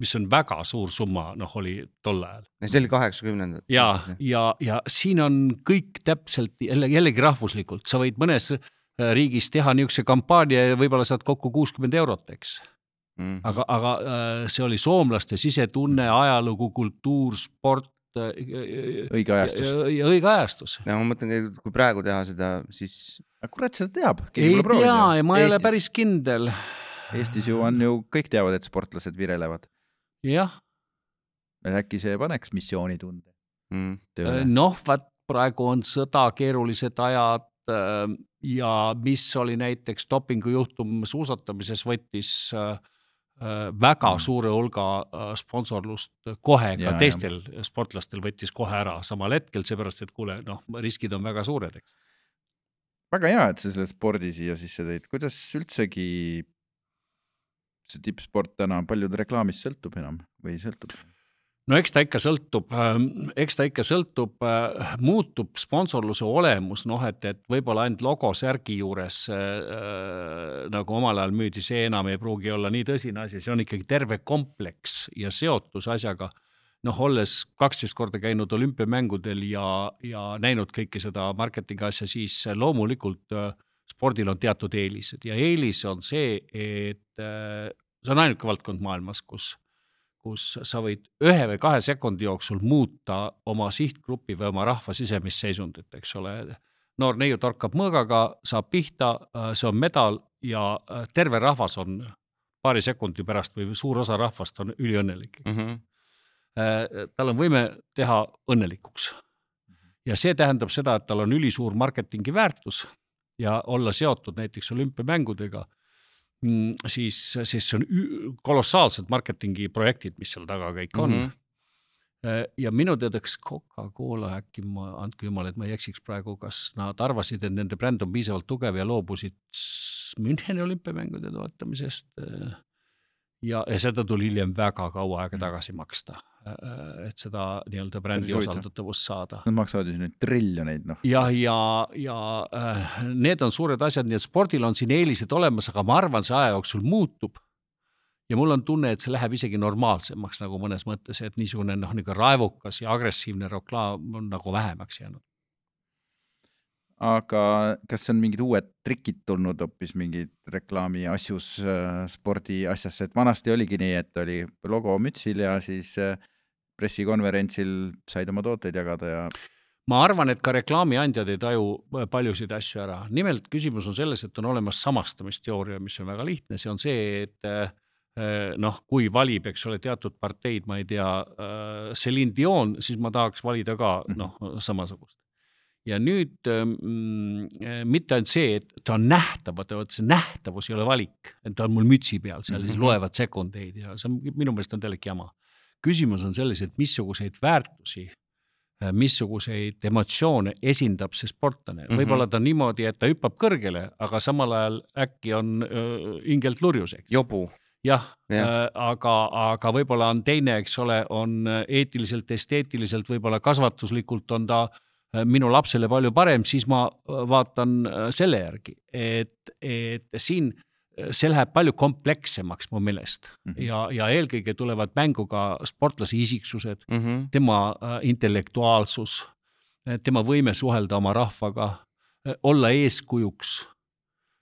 mis on väga suur summa, noh, oli tol ajal. see oli kaheksakümnendad. ja, ja, ja siin on kõik täpselt jälle, jällegi rahvuslikult, sa võid mõnes äh, riigis teha niisuguse kampaania ja võib-olla saad kokku kuuskümmend eurot, eks mm.. aga, aga äh, see oli soomlaste sisetunne, ajalugu, kultuur, sport. Äh, õige ajastus. õige ajastus. ja ma mõtlen, kui praegu teha seda, siis. kurat, seda teab. ei tea ja ma ei Eestis. ole päris kindel. Eestis ju on ju, kõik teavad, et sportlased virelevad jah. äkki see paneks missioonitunde mm. noh, vaat praegu on sõda, keerulised ajad äh, ja mis oli näiteks dopingujuhtum suusatamises, võttis äh, äh, väga mm. suure hulga sponsorlust kohe ka ja, teistel ja. sportlastel võttis kohe ära samal hetkel, seepärast et kuule, noh, riskid on väga suured, eks. väga hea, et sa selle spordi siia sisse tõid, kuidas üldsegi see tippsport täna paljud reklaamist sõltub enam või sõltub? No eks ta ikka sõltub, ähm, eks ta ikka sõltub, äh, muutub sponsorluse olemus, noh et, et võib-olla ainult logo särgi juures äh, äh, nagu omal ajal müüdi, see enam ei pruugi olla nii tõsine asi, see on ikkagi terve kompleks ja seotus asjaga. noh, olles kaksteist korda käinud olümpiamängudel ja, ja näinud kõike seda marketingi asja, siis loomulikult äh, spordil on teatud eelised ja eelis on see, et äh, see on ainuke valdkond maailmas, kus, kus sa võid ühe või kahe sekundi jooksul muuta oma sihtgrupi või oma rahva sisemist seisundit, eks ole. noor neiu torkab mõõgaga, saab pihta, see on medal ja äh, terve rahvas on paari sekundi pärast või suur osa rahvast on üliõnnelik mm. -hmm. tal on võime teha õnnelikuks. ja see tähendab seda, et tal on ülisuur marketingi väärtus ja olla seotud näiteks olümpiamängudega, siis, siis see on kolossaalsed marketingi projektid, mis seal taga kõik on mm. -hmm ja minu teadaks Coca-Cola äkki ma, andke jumal, et ma ei eksiks praegu, kas nad arvasid, et nende bränd on piisavalt tugev ja loobusid Müncheni olümpiamängude toetamisest. Äh, ja, ja seda tuli hiljem väga kaua aega mm. tagasi maksta Äh, et seda nii-öelda brändi osaldatavust saada. Nad maksavad ju nüüd triljoneid, noh. jah, ja, ja, ja äh, need on suured asjad, nii et spordil on siin eelised olemas, aga ma arvan, see aja jooksul muutub. ja mul on tunne, et see läheb isegi normaalsemaks nagu mõnes mõttes, et niisugune noh, niisugune raevukas ja agressiivne reklaam on nagu vähemaks jäänud aga kas on mingid uued trikid tulnud hoopis mingid reklaami asjus äh, spordi asjasse, et vanasti oligi nii, et oli logo mütsil ja siis äh, pressikonverentsil said oma tooteid jagada ja ma arvan, et ka reklaamiandjad ei taju äh, paljusid asju ära. nimelt küsimus on selles, et on olemas samastamisteooria, mis on väga lihtne, see on see, et noh, kui valib, eks ole, teatud parteid, ma ei tea, Celine Dion, siis ma tahaks valida ka mhm. noh, samasugust ja nüüd ähm, äh, mitte ainult see, et ta on nähtav, vaata vot see nähtavus ei ole valik, et ta on mul mütsi peal seal mm, -hmm. siis mhm. loevad sekundeid ja see on minu meelest on täielik jama. küsimus on selles, et missuguseid väärtusi, äh, missuguseid emotsioone esindab see sportlane mm -hmm., võib-olla ta niimoodi, et ta hüppab kõrgele, aga samal ajal äkki on äh, hingelt lurjus, eks. jobu jah ja. äh,, aga, aga võib-olla on teine, eks ole, on eetiliselt, esteetiliselt, võib-olla kasvatuslikult on ta äh, minu lapsele palju parem, siis ma vaatan selle järgi, et, et siin see läheb palju komplekssemaks mu meelest mm -hmm. ja, ja eelkõige tulevad mängu ka sportlase isiksused mm, -hmm. tema intellektuaalsus, tema võime suhelda oma rahvaga, olla eeskujuks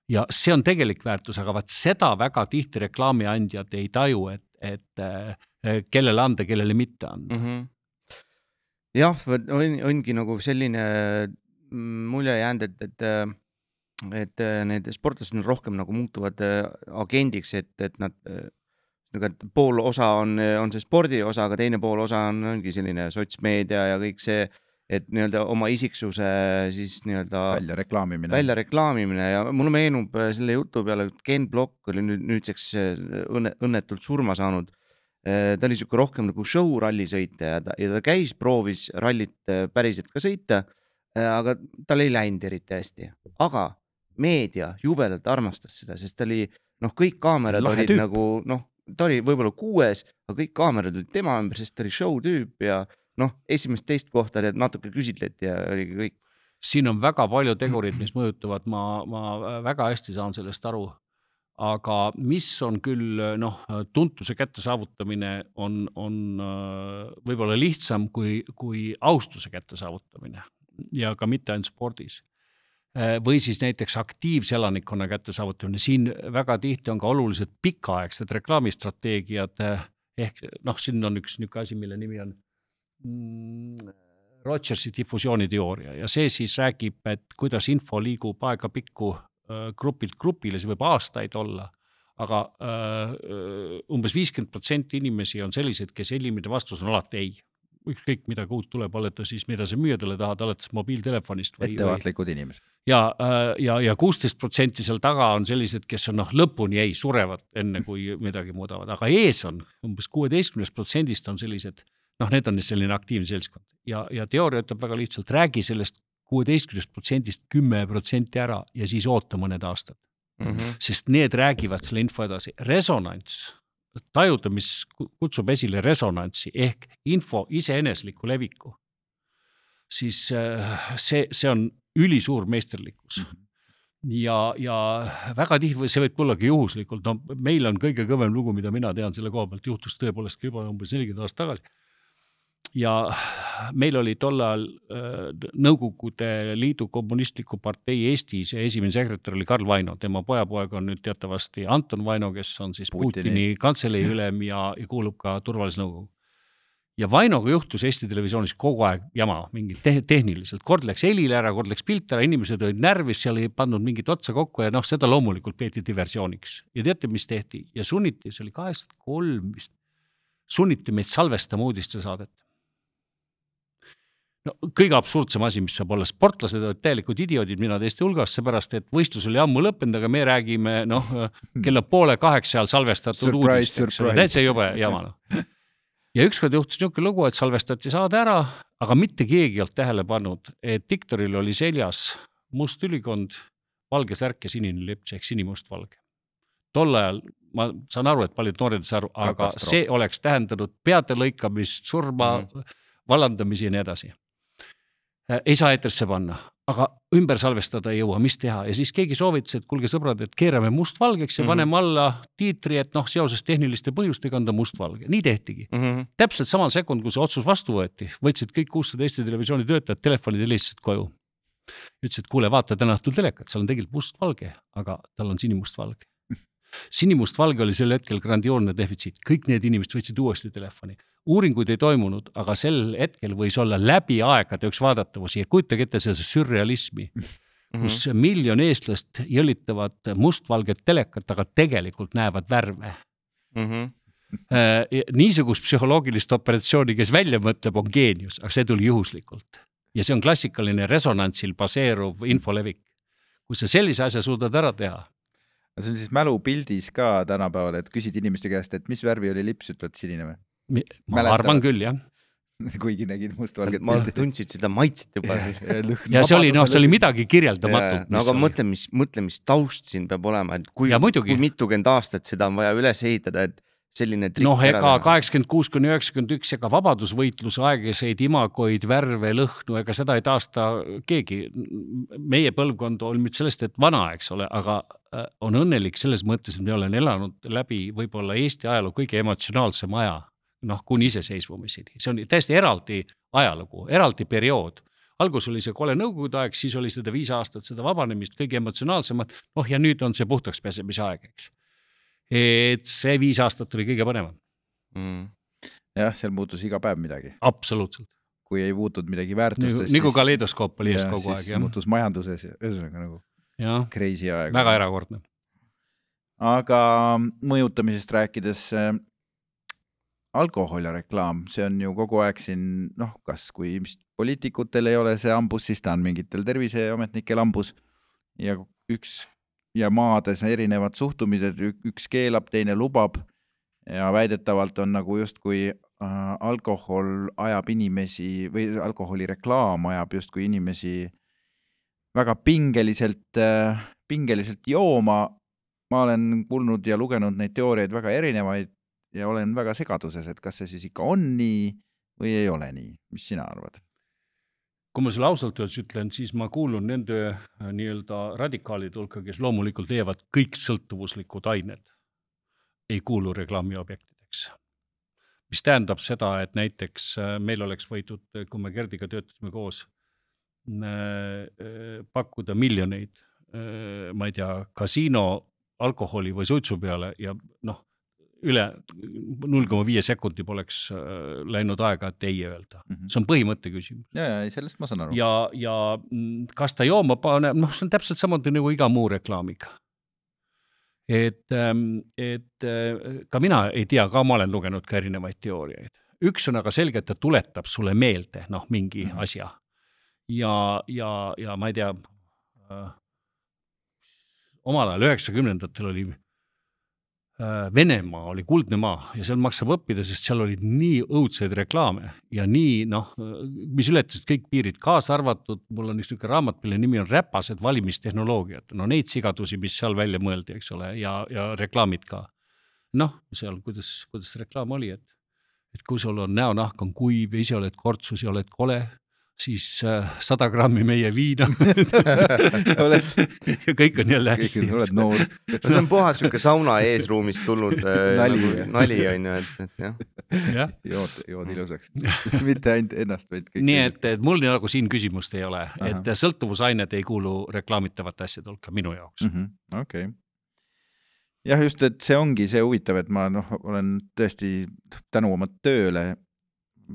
ja see on tegelik väärtus, aga vaat seda väga tihti reklaamiandjad ei taju, et, et äh, kellele anda, kellele mitte anda mm. -hmm. Jah, on, ongi nagu selline mm, mulje jäänud, et, et, et need sportlased rohkem nagu muutuvad äh, agendiks, et, et nad nagu, et pool osa on, on see spordi osa, aga teine pool osa on, ongi selline sotsmeedia ja kõik see et nii-öelda oma isiksuse siis nii-öelda välja reklaamimine, välja reklaamimine ja mulle meenub äh, selle jutu peale, et Ken Block oli nüüd nüüdseks äh, õnne, õnnetult surma saanud. Äh, ta oli sihuke rohkem nagu show rallisõitja ja ta, ja ta käis, proovis rallit päriselt ka sõita. aga tal ei läinud eriti hästi, aga meedia jubedalt armastas seda, sest ta oli noh, kõik kaamerad olid tüüp. nagu noh, ta oli võib-olla kuues, aga kõik kaamerad olid tema ümber, sest ta oli show tüüp ja noh, esimest-teist kohta natuke küsitleti ja oligi kõik. siin on väga palju tegureid, mis mõjutavad, ma, ma väga hästi saan sellest aru. Aga mis on küll noh, tuntuse kättesaavutamine on, on võib-olla lihtsam kui, kui austuse kättesaavutamine ja ka mitte ainult spordis. Või siis näiteks aktiivse elanikkonna kättesaavutamine, siin väga tihti on ka oluliselt pikaaegsed reklaamistrateegiad ehk noh, siin on üks niisugune asi, mille nimi on Mm, Rogersi difusiooniteooria ja see siis räägib, et kuidas info liigub aegapikku äh, grupilt grupile, see võib aastaid olla aga äh, umbes viiskümmend protsenti inimesi on sellised, kes helimide vastus on alati ei. ükskõik midagi uut tuleb, oled ta siis, mida sa müüa talle tahad, alates mobiiltelefonist või. ettevaatlikud inimesed. ja, äh, ja, ja kuusteist protsenti seal taga on sellised, kes on noh, lõpuni ei, surevad enne kui midagi muudavad, aga ees on umbes kuueteistkümnest protsendist on sellised noh, need on selline aktiivne seltskond ja, ja teooria ütleb väga lihtsalt, räägi sellest kuueteistkümnest protsendist kümme protsenti ära ja siis oota mõned aastad mm. -hmm. sest need räägivad selle info edasi, resonants, tajuda, mis kutsub esile resonantsi ehk info iseenesliku leviku, siis äh, see, see on ülisuur meisterlikkus mm. -hmm ja, ja väga tihti, see võib tullagi juhuslikult, no meil on kõige kõvem lugu, mida mina tean selle koha pealt, juhtus tõepoolest juba umbes nelikümmend aastat tagasi ja meil oli tol ajal äh, Nõukogude Liidu Kommunistliku Partei Eestis ja esimene sekretär oli Karl Vaino, tema pojapoeg on nüüd teatavasti Anton Vaino, kes on siis Putini, Putini kantselei ülem ja, ja kuulub ka turvalisnõukogu. ja Vainoga juhtus Eesti Televisioonis kogu aeg jama, mingi te tehniliselt, kord läks helile ära, kord läks pilt ära, inimesed olid närvis, seal ei pandud mingit otsa kokku ja noh, seda loomulikult peeti diversiooniks. ja teate, mis tehti? Ja sunniti, see oli kaheksakümmend kolm vist, sunniti meid salvestama uudistesaadet no kõige absurdsem asi, mis saab olla, sportlased olid täielikud idioodid, mina teiste hulgas, seepärast et võistlus oli ammu lõppenud, aga me räägime noh, *laughs* kella poole kaheksa ajal salvestatud uudist, eks ole, täitsa jube jama noh. ja ükskord juhtus niisugune lugu, et salvestati saade ära, aga mitte keegi ei olnud tähele pannud, et diktoril oli seljas must ülikond, valge särk ja sinine lips ehk sinimustvalge. tol ajal ma saan aru, et paljud noored ei saa aru, aga see oleks tähendanud peade lõikamist, surma mm, -hmm. vallandamisi ja nii edasi ei saa eetrisse panna, aga ümber salvestada ei jõua, mis teha ja siis keegi soovitas, et kuulge sõbrad, et keerame mustvalgeks ja mm -hmm. paneme alla tiitri, et noh, seoses tehniliste põhjustega on ta mustvalge, nii tehtigi mm. -hmm. täpselt samal sekund, kui see otsus vastu võeti, võtsid kõik kuussada Eesti Televisiooni töötajad telefonid helistasid koju. ütlesid, kuule, vaata täna õhtul telekat, seal on tegelikult mustvalge, aga tal on sinimustvalge sinimustvalge oli sel hetkel grandioosne defitsiit, kõik need inimesed võtsid uuesti telefoni uuringuid ei toimunud, aga sel hetkel võis olla läbi aegade üks vaadatavusi ja kujutage ette seda sürrealismi mm, -hmm. kus miljon eestlast jõllitavad mustvalget telekat, aga tegelikult näevad värve mm. -hmm. niisugust psühholoogilist operatsiooni, kes välja mõtleb, on geenius, aga see tuli juhuslikult. ja see on klassikaline resonantsil baseeruv infolevik. kui sa sellise asja suudad ära teha, see on siis mälupildis ka tänapäeval, et küsid inimeste käest, et mis värvi oli lips, ütled sinine või? ma Mäletad? arvan küll, jah *laughs* kuigi nägid mustvalget ma tundsid seda maitset juba *laughs* ja see oli, noh, see oli midagi kirjeldamatut. no aga mõtle, mis, mõtle, mis taust siin peab olema, et kui, kui mitukümmend aastat seda on vaja üles ehitada, et selline trikk noh, ega kaheksakümmend kuus kuni üheksakümmend üks, ega vabadusvõitluse aegaseid imagoid, värve, lõhnu, ega seda ei taasta keegi. meie põlvkond on nüüd sellest, et vana, eks ole, aga äh, on õnnelik selles mõttes, et me olen elanud läbi võib-olla Eesti ajaloo kõige emotsionaalsem aja, noh, kuni iseseisvumiseni, see on täiesti eraldi ajalugu, eraldi periood algus oli see kole nõukogude aeg, siis oli seda viis aastat seda vabanemist, kõige emotsionaalsemat, noh ja nüüd on see puhtaks pesemise aeg, eks. Et see viis aastat oli kõige põnevam, mm.. jah, seal muutus iga päev midagi, absoluutselt. kui ei muutunud midagi nagu, väärtustes. nagu kaleidoskoop oli ees kogu aeg jah, muutus majanduses ja ühesõnaga nagu jah, crazy aeg. väga erakordne. aga mõjutamisest rääkides äh, alkohol ja reklaam, see on ju kogu aeg siin noh, kas kui poliitikutel ei ole see hambus, siis ta on mingitel terviseametnikel hambus ja üks ja maades erinevad suhtumised, üks keelab, teine lubab. Ja väidetavalt on nagu justkui äh, alkohol ajab inimesi või alkoholireklaam ajab justkui inimesi väga pingeliselt äh,, pingeliselt jooma. Ma olen kuulnud ja lugenud neid teooriaid väga erinevaid ja olen väga segaduses, et kas see siis ikka on nii või ei ole nii, mis sina arvad? Kui ma sulle ausalt öeldes ütlen, siis ma kuulun nende äh, nii-öelda radikaalide hulka, kes loomulikult leiavad kõik sõltuvuslikud ained ei kuulu reklaamiobjektideks. mis tähendab seda, et näiteks äh, meil oleks võidud, kui me Gerdiga töötasime koos, pakkuda miljoneid, ma ei tea, kasiino alkoholi või suitsu peale ja noh, üle null koma viie sekundi poleks äh, läinud aega, et ei öelda. Mhm. see on põhimõtte küsimus. ja, ja ei, sellest ma saan aru. ja, ja mm, kas ta jooma paneb, noh, see on täpselt samuti nagu iga muu reklaamiga. et, et äh, ka mina ei tea, ka ma olen lugenud ka erinevaid teooriaid. üks on aga selge, et ta tuletab sulle meelde, noh, mingi mm. -hmm. asja. ja, ja, ja ma ei tea äh,, omal ajal üheksakümnendatel oli Venemaa oli kuldne maa ja seal maksab õppida, sest seal olid nii õudseid reklaame ja nii noh, mis ületasid kõik piirid, kaasa arvatud, mul on üks niisugune raamat, mille nimi on Räpased valimistehnoloogiad, no neid sigadusi, mis seal välja mõeldi, eks ole, ja, ja reklaamid ka. noh, seal, kuidas, kuidas reklaam oli, et, et kui sul on näonahk on kuiv ja ise oled kortsus ja oled kole, siis äh, sada grammi meie viina *laughs* ja kõik on jälle hästi. oled noor. no see on puhas sihuke sauna eesruumist tulnud äh, *laughs* Nali, nagu nali on ju, et, et jah. jah, jood, jood ilusaks. *laughs* mitte ainult ennast, vaid kõik. nii et, et mul nagu siin küsimust ei ole, et sõltuvusained ei kuulu reklaamitavate asjade hulka minu jaoks. Mhm, okei. jah, just, et see ongi see huvitav, et ma noh, olen tõesti tänu oma tööle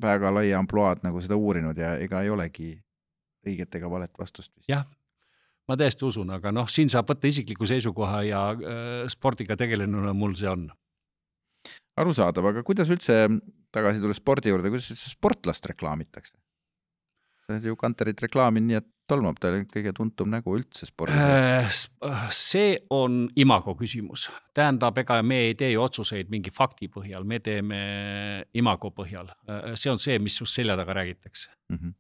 väga laia ampluaad nagu seda uurinud ja ega ei olegi õiget ega valet vastust vist. jah, ma täiesti usun, aga noh, siin saab võtta isikliku seisukoha ja äh, spordiga tegelenuna mul see on. arusaadav, aga kuidas üldse tagasi tulles spordi juurde, kuidas üldse sportlast reklaamitakse? sa oled ju Kanterit reklaaminud nii, et tolmab, ta oli kõige tuntum nägu üldse spordis. Äh, see on imago küsimus, tähendab, ega me ei tee ju otsuseid mingi fakti põhjal, me teeme imago põhjal, see on see, mis just selja taga räägitakse. Mhm.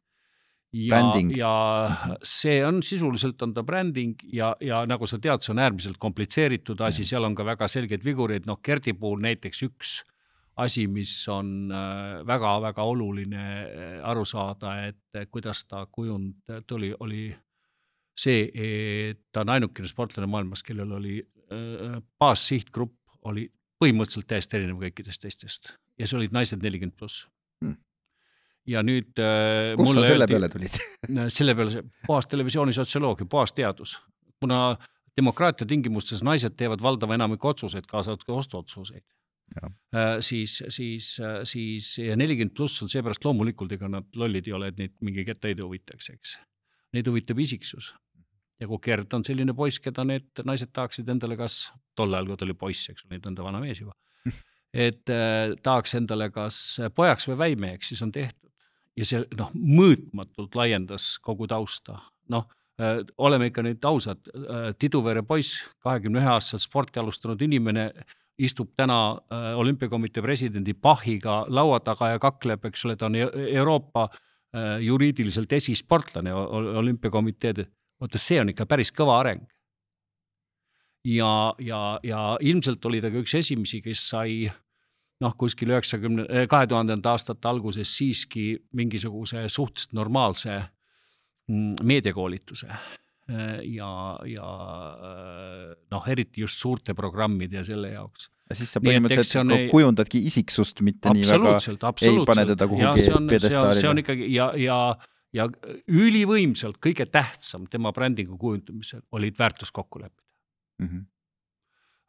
ja Bränding., ja see on sisuliselt on ta bränding ja, ja nagu sa tead, see on äärmiselt komplitseeritud asi, seal on ka väga selgeid vigureid, noh Gerdi puhul näiteks üks asi, mis on väga-väga oluline äh, aru saada, et äh, kuidas ta kujund tuli, oli see, et ta on ainukene sportlane maailmas, kellel oli äh, baassihtgrupp oli põhimõtteliselt täiesti erinev kõikidest teistest ja see olid naised nelikümmend pluss Hmm. ja nüüd äh, kust sa selle öeldi- peale tulid? *laughs* selle peale puhas televisioonisotsioloogia, puhas teadus, kuna demokraatia tingimustes naised teevad valdava enamiku otsuseid, kaasa arvatud ka ostuotsuseid. siis, siis, siis ja nelikümmend pluss on seepärast loomulikult, ega nad lollid ei ole, et neid mingi kettaid huvitaks, eks. Neid huvitab isiksus. ja kui Gerd on selline poiss, keda need naised tahaksid endale kas, tol ajal, kui ta oli poiss, eks nüüd on ta vana mees juba, *laughs* et äh, tahaks endale kas pojaks või väimeheks, siis on tehtud. ja see noh, mõõtmatult laiendas kogu tausta, noh äh, oleme ikka nüüd ausad äh,, Tiduvere poiss, kahekümne ühe aastaselt sporti alustanud inimene, istub täna äh, olümpiakomitee presidendi Pachiga laua taga ja kakleb, eks ole, ta on Euroopa äh, juriidiliselt esisportlane olümpiakomiteed, vaata see on ikka päris kõva areng. ja, ja, ja ilmselt oli ta ka üks esimesi, kes sai noh, kuskil üheksakümne, kahe tuhandenda aastate alguses siiski mingisuguse suhteliselt normaalse mm, meediakoolituse ja, ja noh, eriti just suurte programmide ja selle jaoks ja siis sa põhimõtteliselt ei... kujundadki isiksust, mitte nii väga ei pane teda kuhugi pjedestaalile. see on ikkagi ja, ja, ja ülivõimsalt kõige tähtsam tema brändingu kujundamisel olid väärtuskokkulepped mm. -hmm.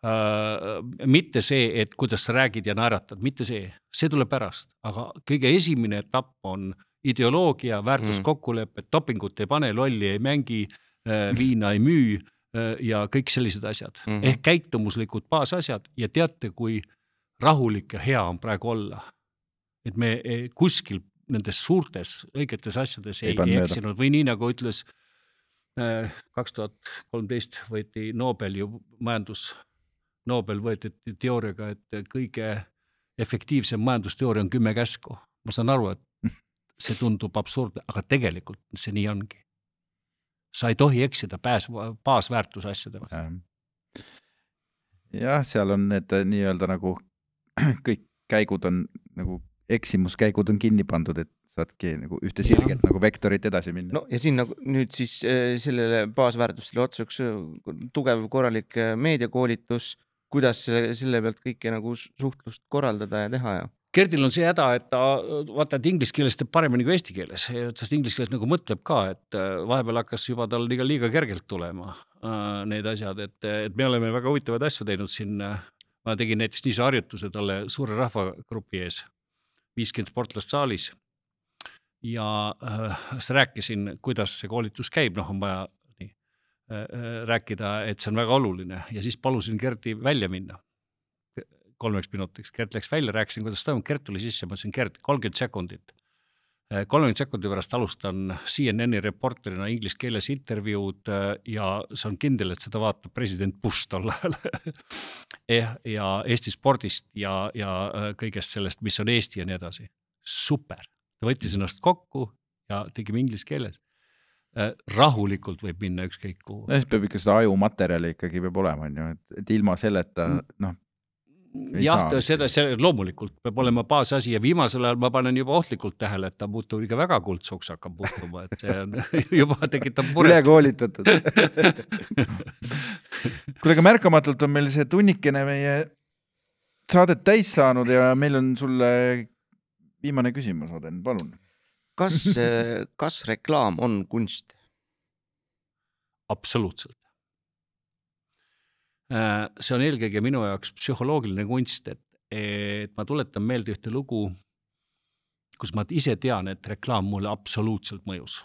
Uh, mitte see, et kuidas sa räägid ja naeratad, mitte see, see tuleb pärast, aga kõige esimene etapp on ideoloogia, väärtuskokkulepped mm., dopingut ei pane, lolli ei mängi uh,, viina ei müü Äh, ja kõik sellised asjad mm -hmm. ehk käitumuslikud baasasjad ja teate, kui rahulik ja hea on praegu olla. et me e, kuskil nendes suurtes õigetes asjades ei, ei, ei eksinud või nii nagu ütles äh, kaks tuhat kolmteist võeti Nobel ju majandus, Nobel võeti teooriaga, et kõige efektiivsem majandusteooria on kümme käsku. ma saan aru, et see tundub absurdne, aga tegelikult see nii ongi sa ei tohi eksida pääs, baasväärtuse asjadega. jah, seal on need äh, nii-öelda nagu *clears throat* kõik käigud on nagu eksimuskäigud on kinni pandud, et saadki nagu ühte sirget ja. nagu vektorit edasi minna. no ja siin nagu nüüd siis äh, sellele baasväärtustele otsa üks äh, tugev korralik meediakoolitus, kuidas selle, selle pealt kõike nagu suhtlust korraldada ja teha ja Gerdil on see häda, et ta vaata, et inglise keeles teeb paremini kui eesti keeles, sest inglise keeles nagu mõtleb ka, et äh, vahepeal hakkas juba tal liiga, liiga kergelt tulema äh, need asjad, et, et me oleme väga huvitavaid asju teinud siin. Äh, ma tegin näiteks niisuguse harjutuse talle suure rahvagrupi ees, viiskümmend sportlast saalis. ja äh, siis rääkisin, kuidas see koolitus käib, noh, on vaja nii äh, rääkida, et see on väga oluline ja siis palusin Gerdi välja minna kolmeks minutiks, Gert läks välja, rääkisin, kuidas toimub, Gert tuli sisse, ma ütlesin, Gert, kolmkümmend sekundit. Eh, kolmekümne sekundi pärast alustan CNN-i reporterina inglise keeles intervjuud eh, ja see on kindel, et seda vaatab president Bush tol ajal ja, *laughs* ja Eesti spordist ja, ja eh, kõigest sellest, mis on Eesti ja nii edasi. super, ta võttis ennast kokku ja tegime inglise keeles rahulikult võib minna ükskõik kuhu. no siis peab ikka seda ajumaterjali ikkagi peab olema, on ju, et, et ilma selleta mm. noh, jah, seda, see loomulikult peab olema baasasi ja viimasel ajal ma panen juba ohtlikult tähele, et ta muutub ikka väga kuldsuks hakkab muutuma, et see on *laughs* juba tekitab muret. ülekoolitatud *laughs* kuule, aga märkamatult on meil see tunnikene meie saadet täis saanud ja meil on sulle viimane küsimus, Oden, palun. kas, kas reklaam on kunst? absoluutselt see on eelkõige minu jaoks psühholoogiline kunst, et, et ma tuletan meelde ühte lugu, kus ma ise tean, et reklaam mulle absoluutselt mõjus.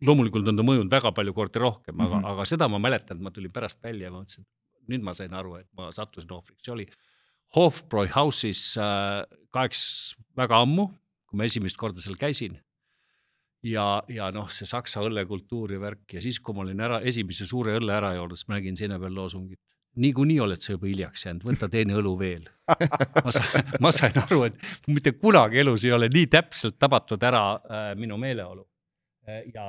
loomulikult on ta mõjunud väga palju kordi rohkem, aga mm, -hmm. aga seda ma mäletan, et ma tulin pärast välja ja mõtlesin, nüüd ma sain aru, et ma sattusin ohvriks, see oli Hofbräuhausis äh, kaheks väga ammu, kui ma esimest korda seal käisin ja, ja noh, see saksa õllekultuur ja värk ja siis, kui ma olin ära esimese suure õlle ära joonud, siis ma nägin seina peal loosungit. niikuinii oled sa juba hiljaks jäänud, võta teine õlu veel. ma sain, ma sain aru, et mitte kunagi elus ei ole nii täpselt tabatud ära äh, minu meeleolu äh,. ja,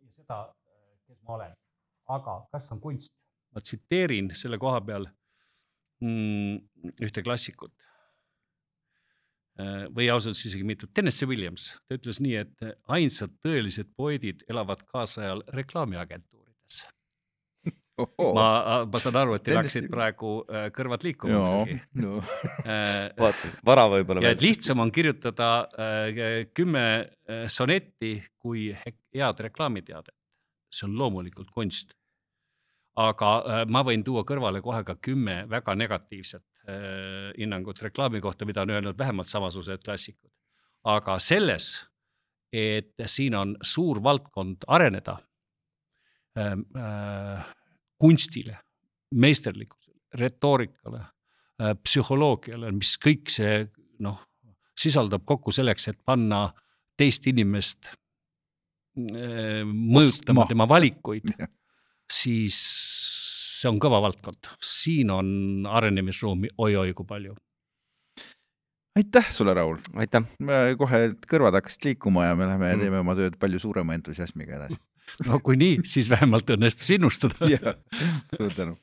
ja seda äh,, kes ma olen. aga kas on kunst? ma tsiteerin selle koha peal mm, ühte klassikut või ausalt öeldes isegi mitu, Tennessee Williams, ta ütles nii, et äh, ainsad tõelised poeedid elavad kaasajal reklaamiagentuurides. ma, äh, ma saan aru, et teil hakkasid praegu kõrvad liikuma muidugi no. *laughs* vara võib-olla. ja et lihtsam on kirjutada kümme sonetti kui head reklaamiteadet. see on loomulikult kunst. aga ma võin tuua kõrvale kohe ka kümme väga negatiivset Äh, hinnangut reklaami kohta, mida on öelnud vähemalt samasugused klassikud. aga selles, et siin on suur valdkond areneda ähm, äh, kunstile, meisterlikkusele, retoorikale äh,, psühholoogiale, mis kõik see noh, sisaldab kokku selleks, et panna teist inimest äh, mõjutama tema valikuid, *laughs* siis see on kõva valdkond, siin on arenemisruumi oi-oi kui palju. aitäh sulle, Raul. aitäh. kohe kõrvad hakkasid liikuma ja me läheme ja mm. teeme oma tööd palju suurema entusiasmiga edasi no kui nii, siis vähemalt õnnestus innustada suur tänu.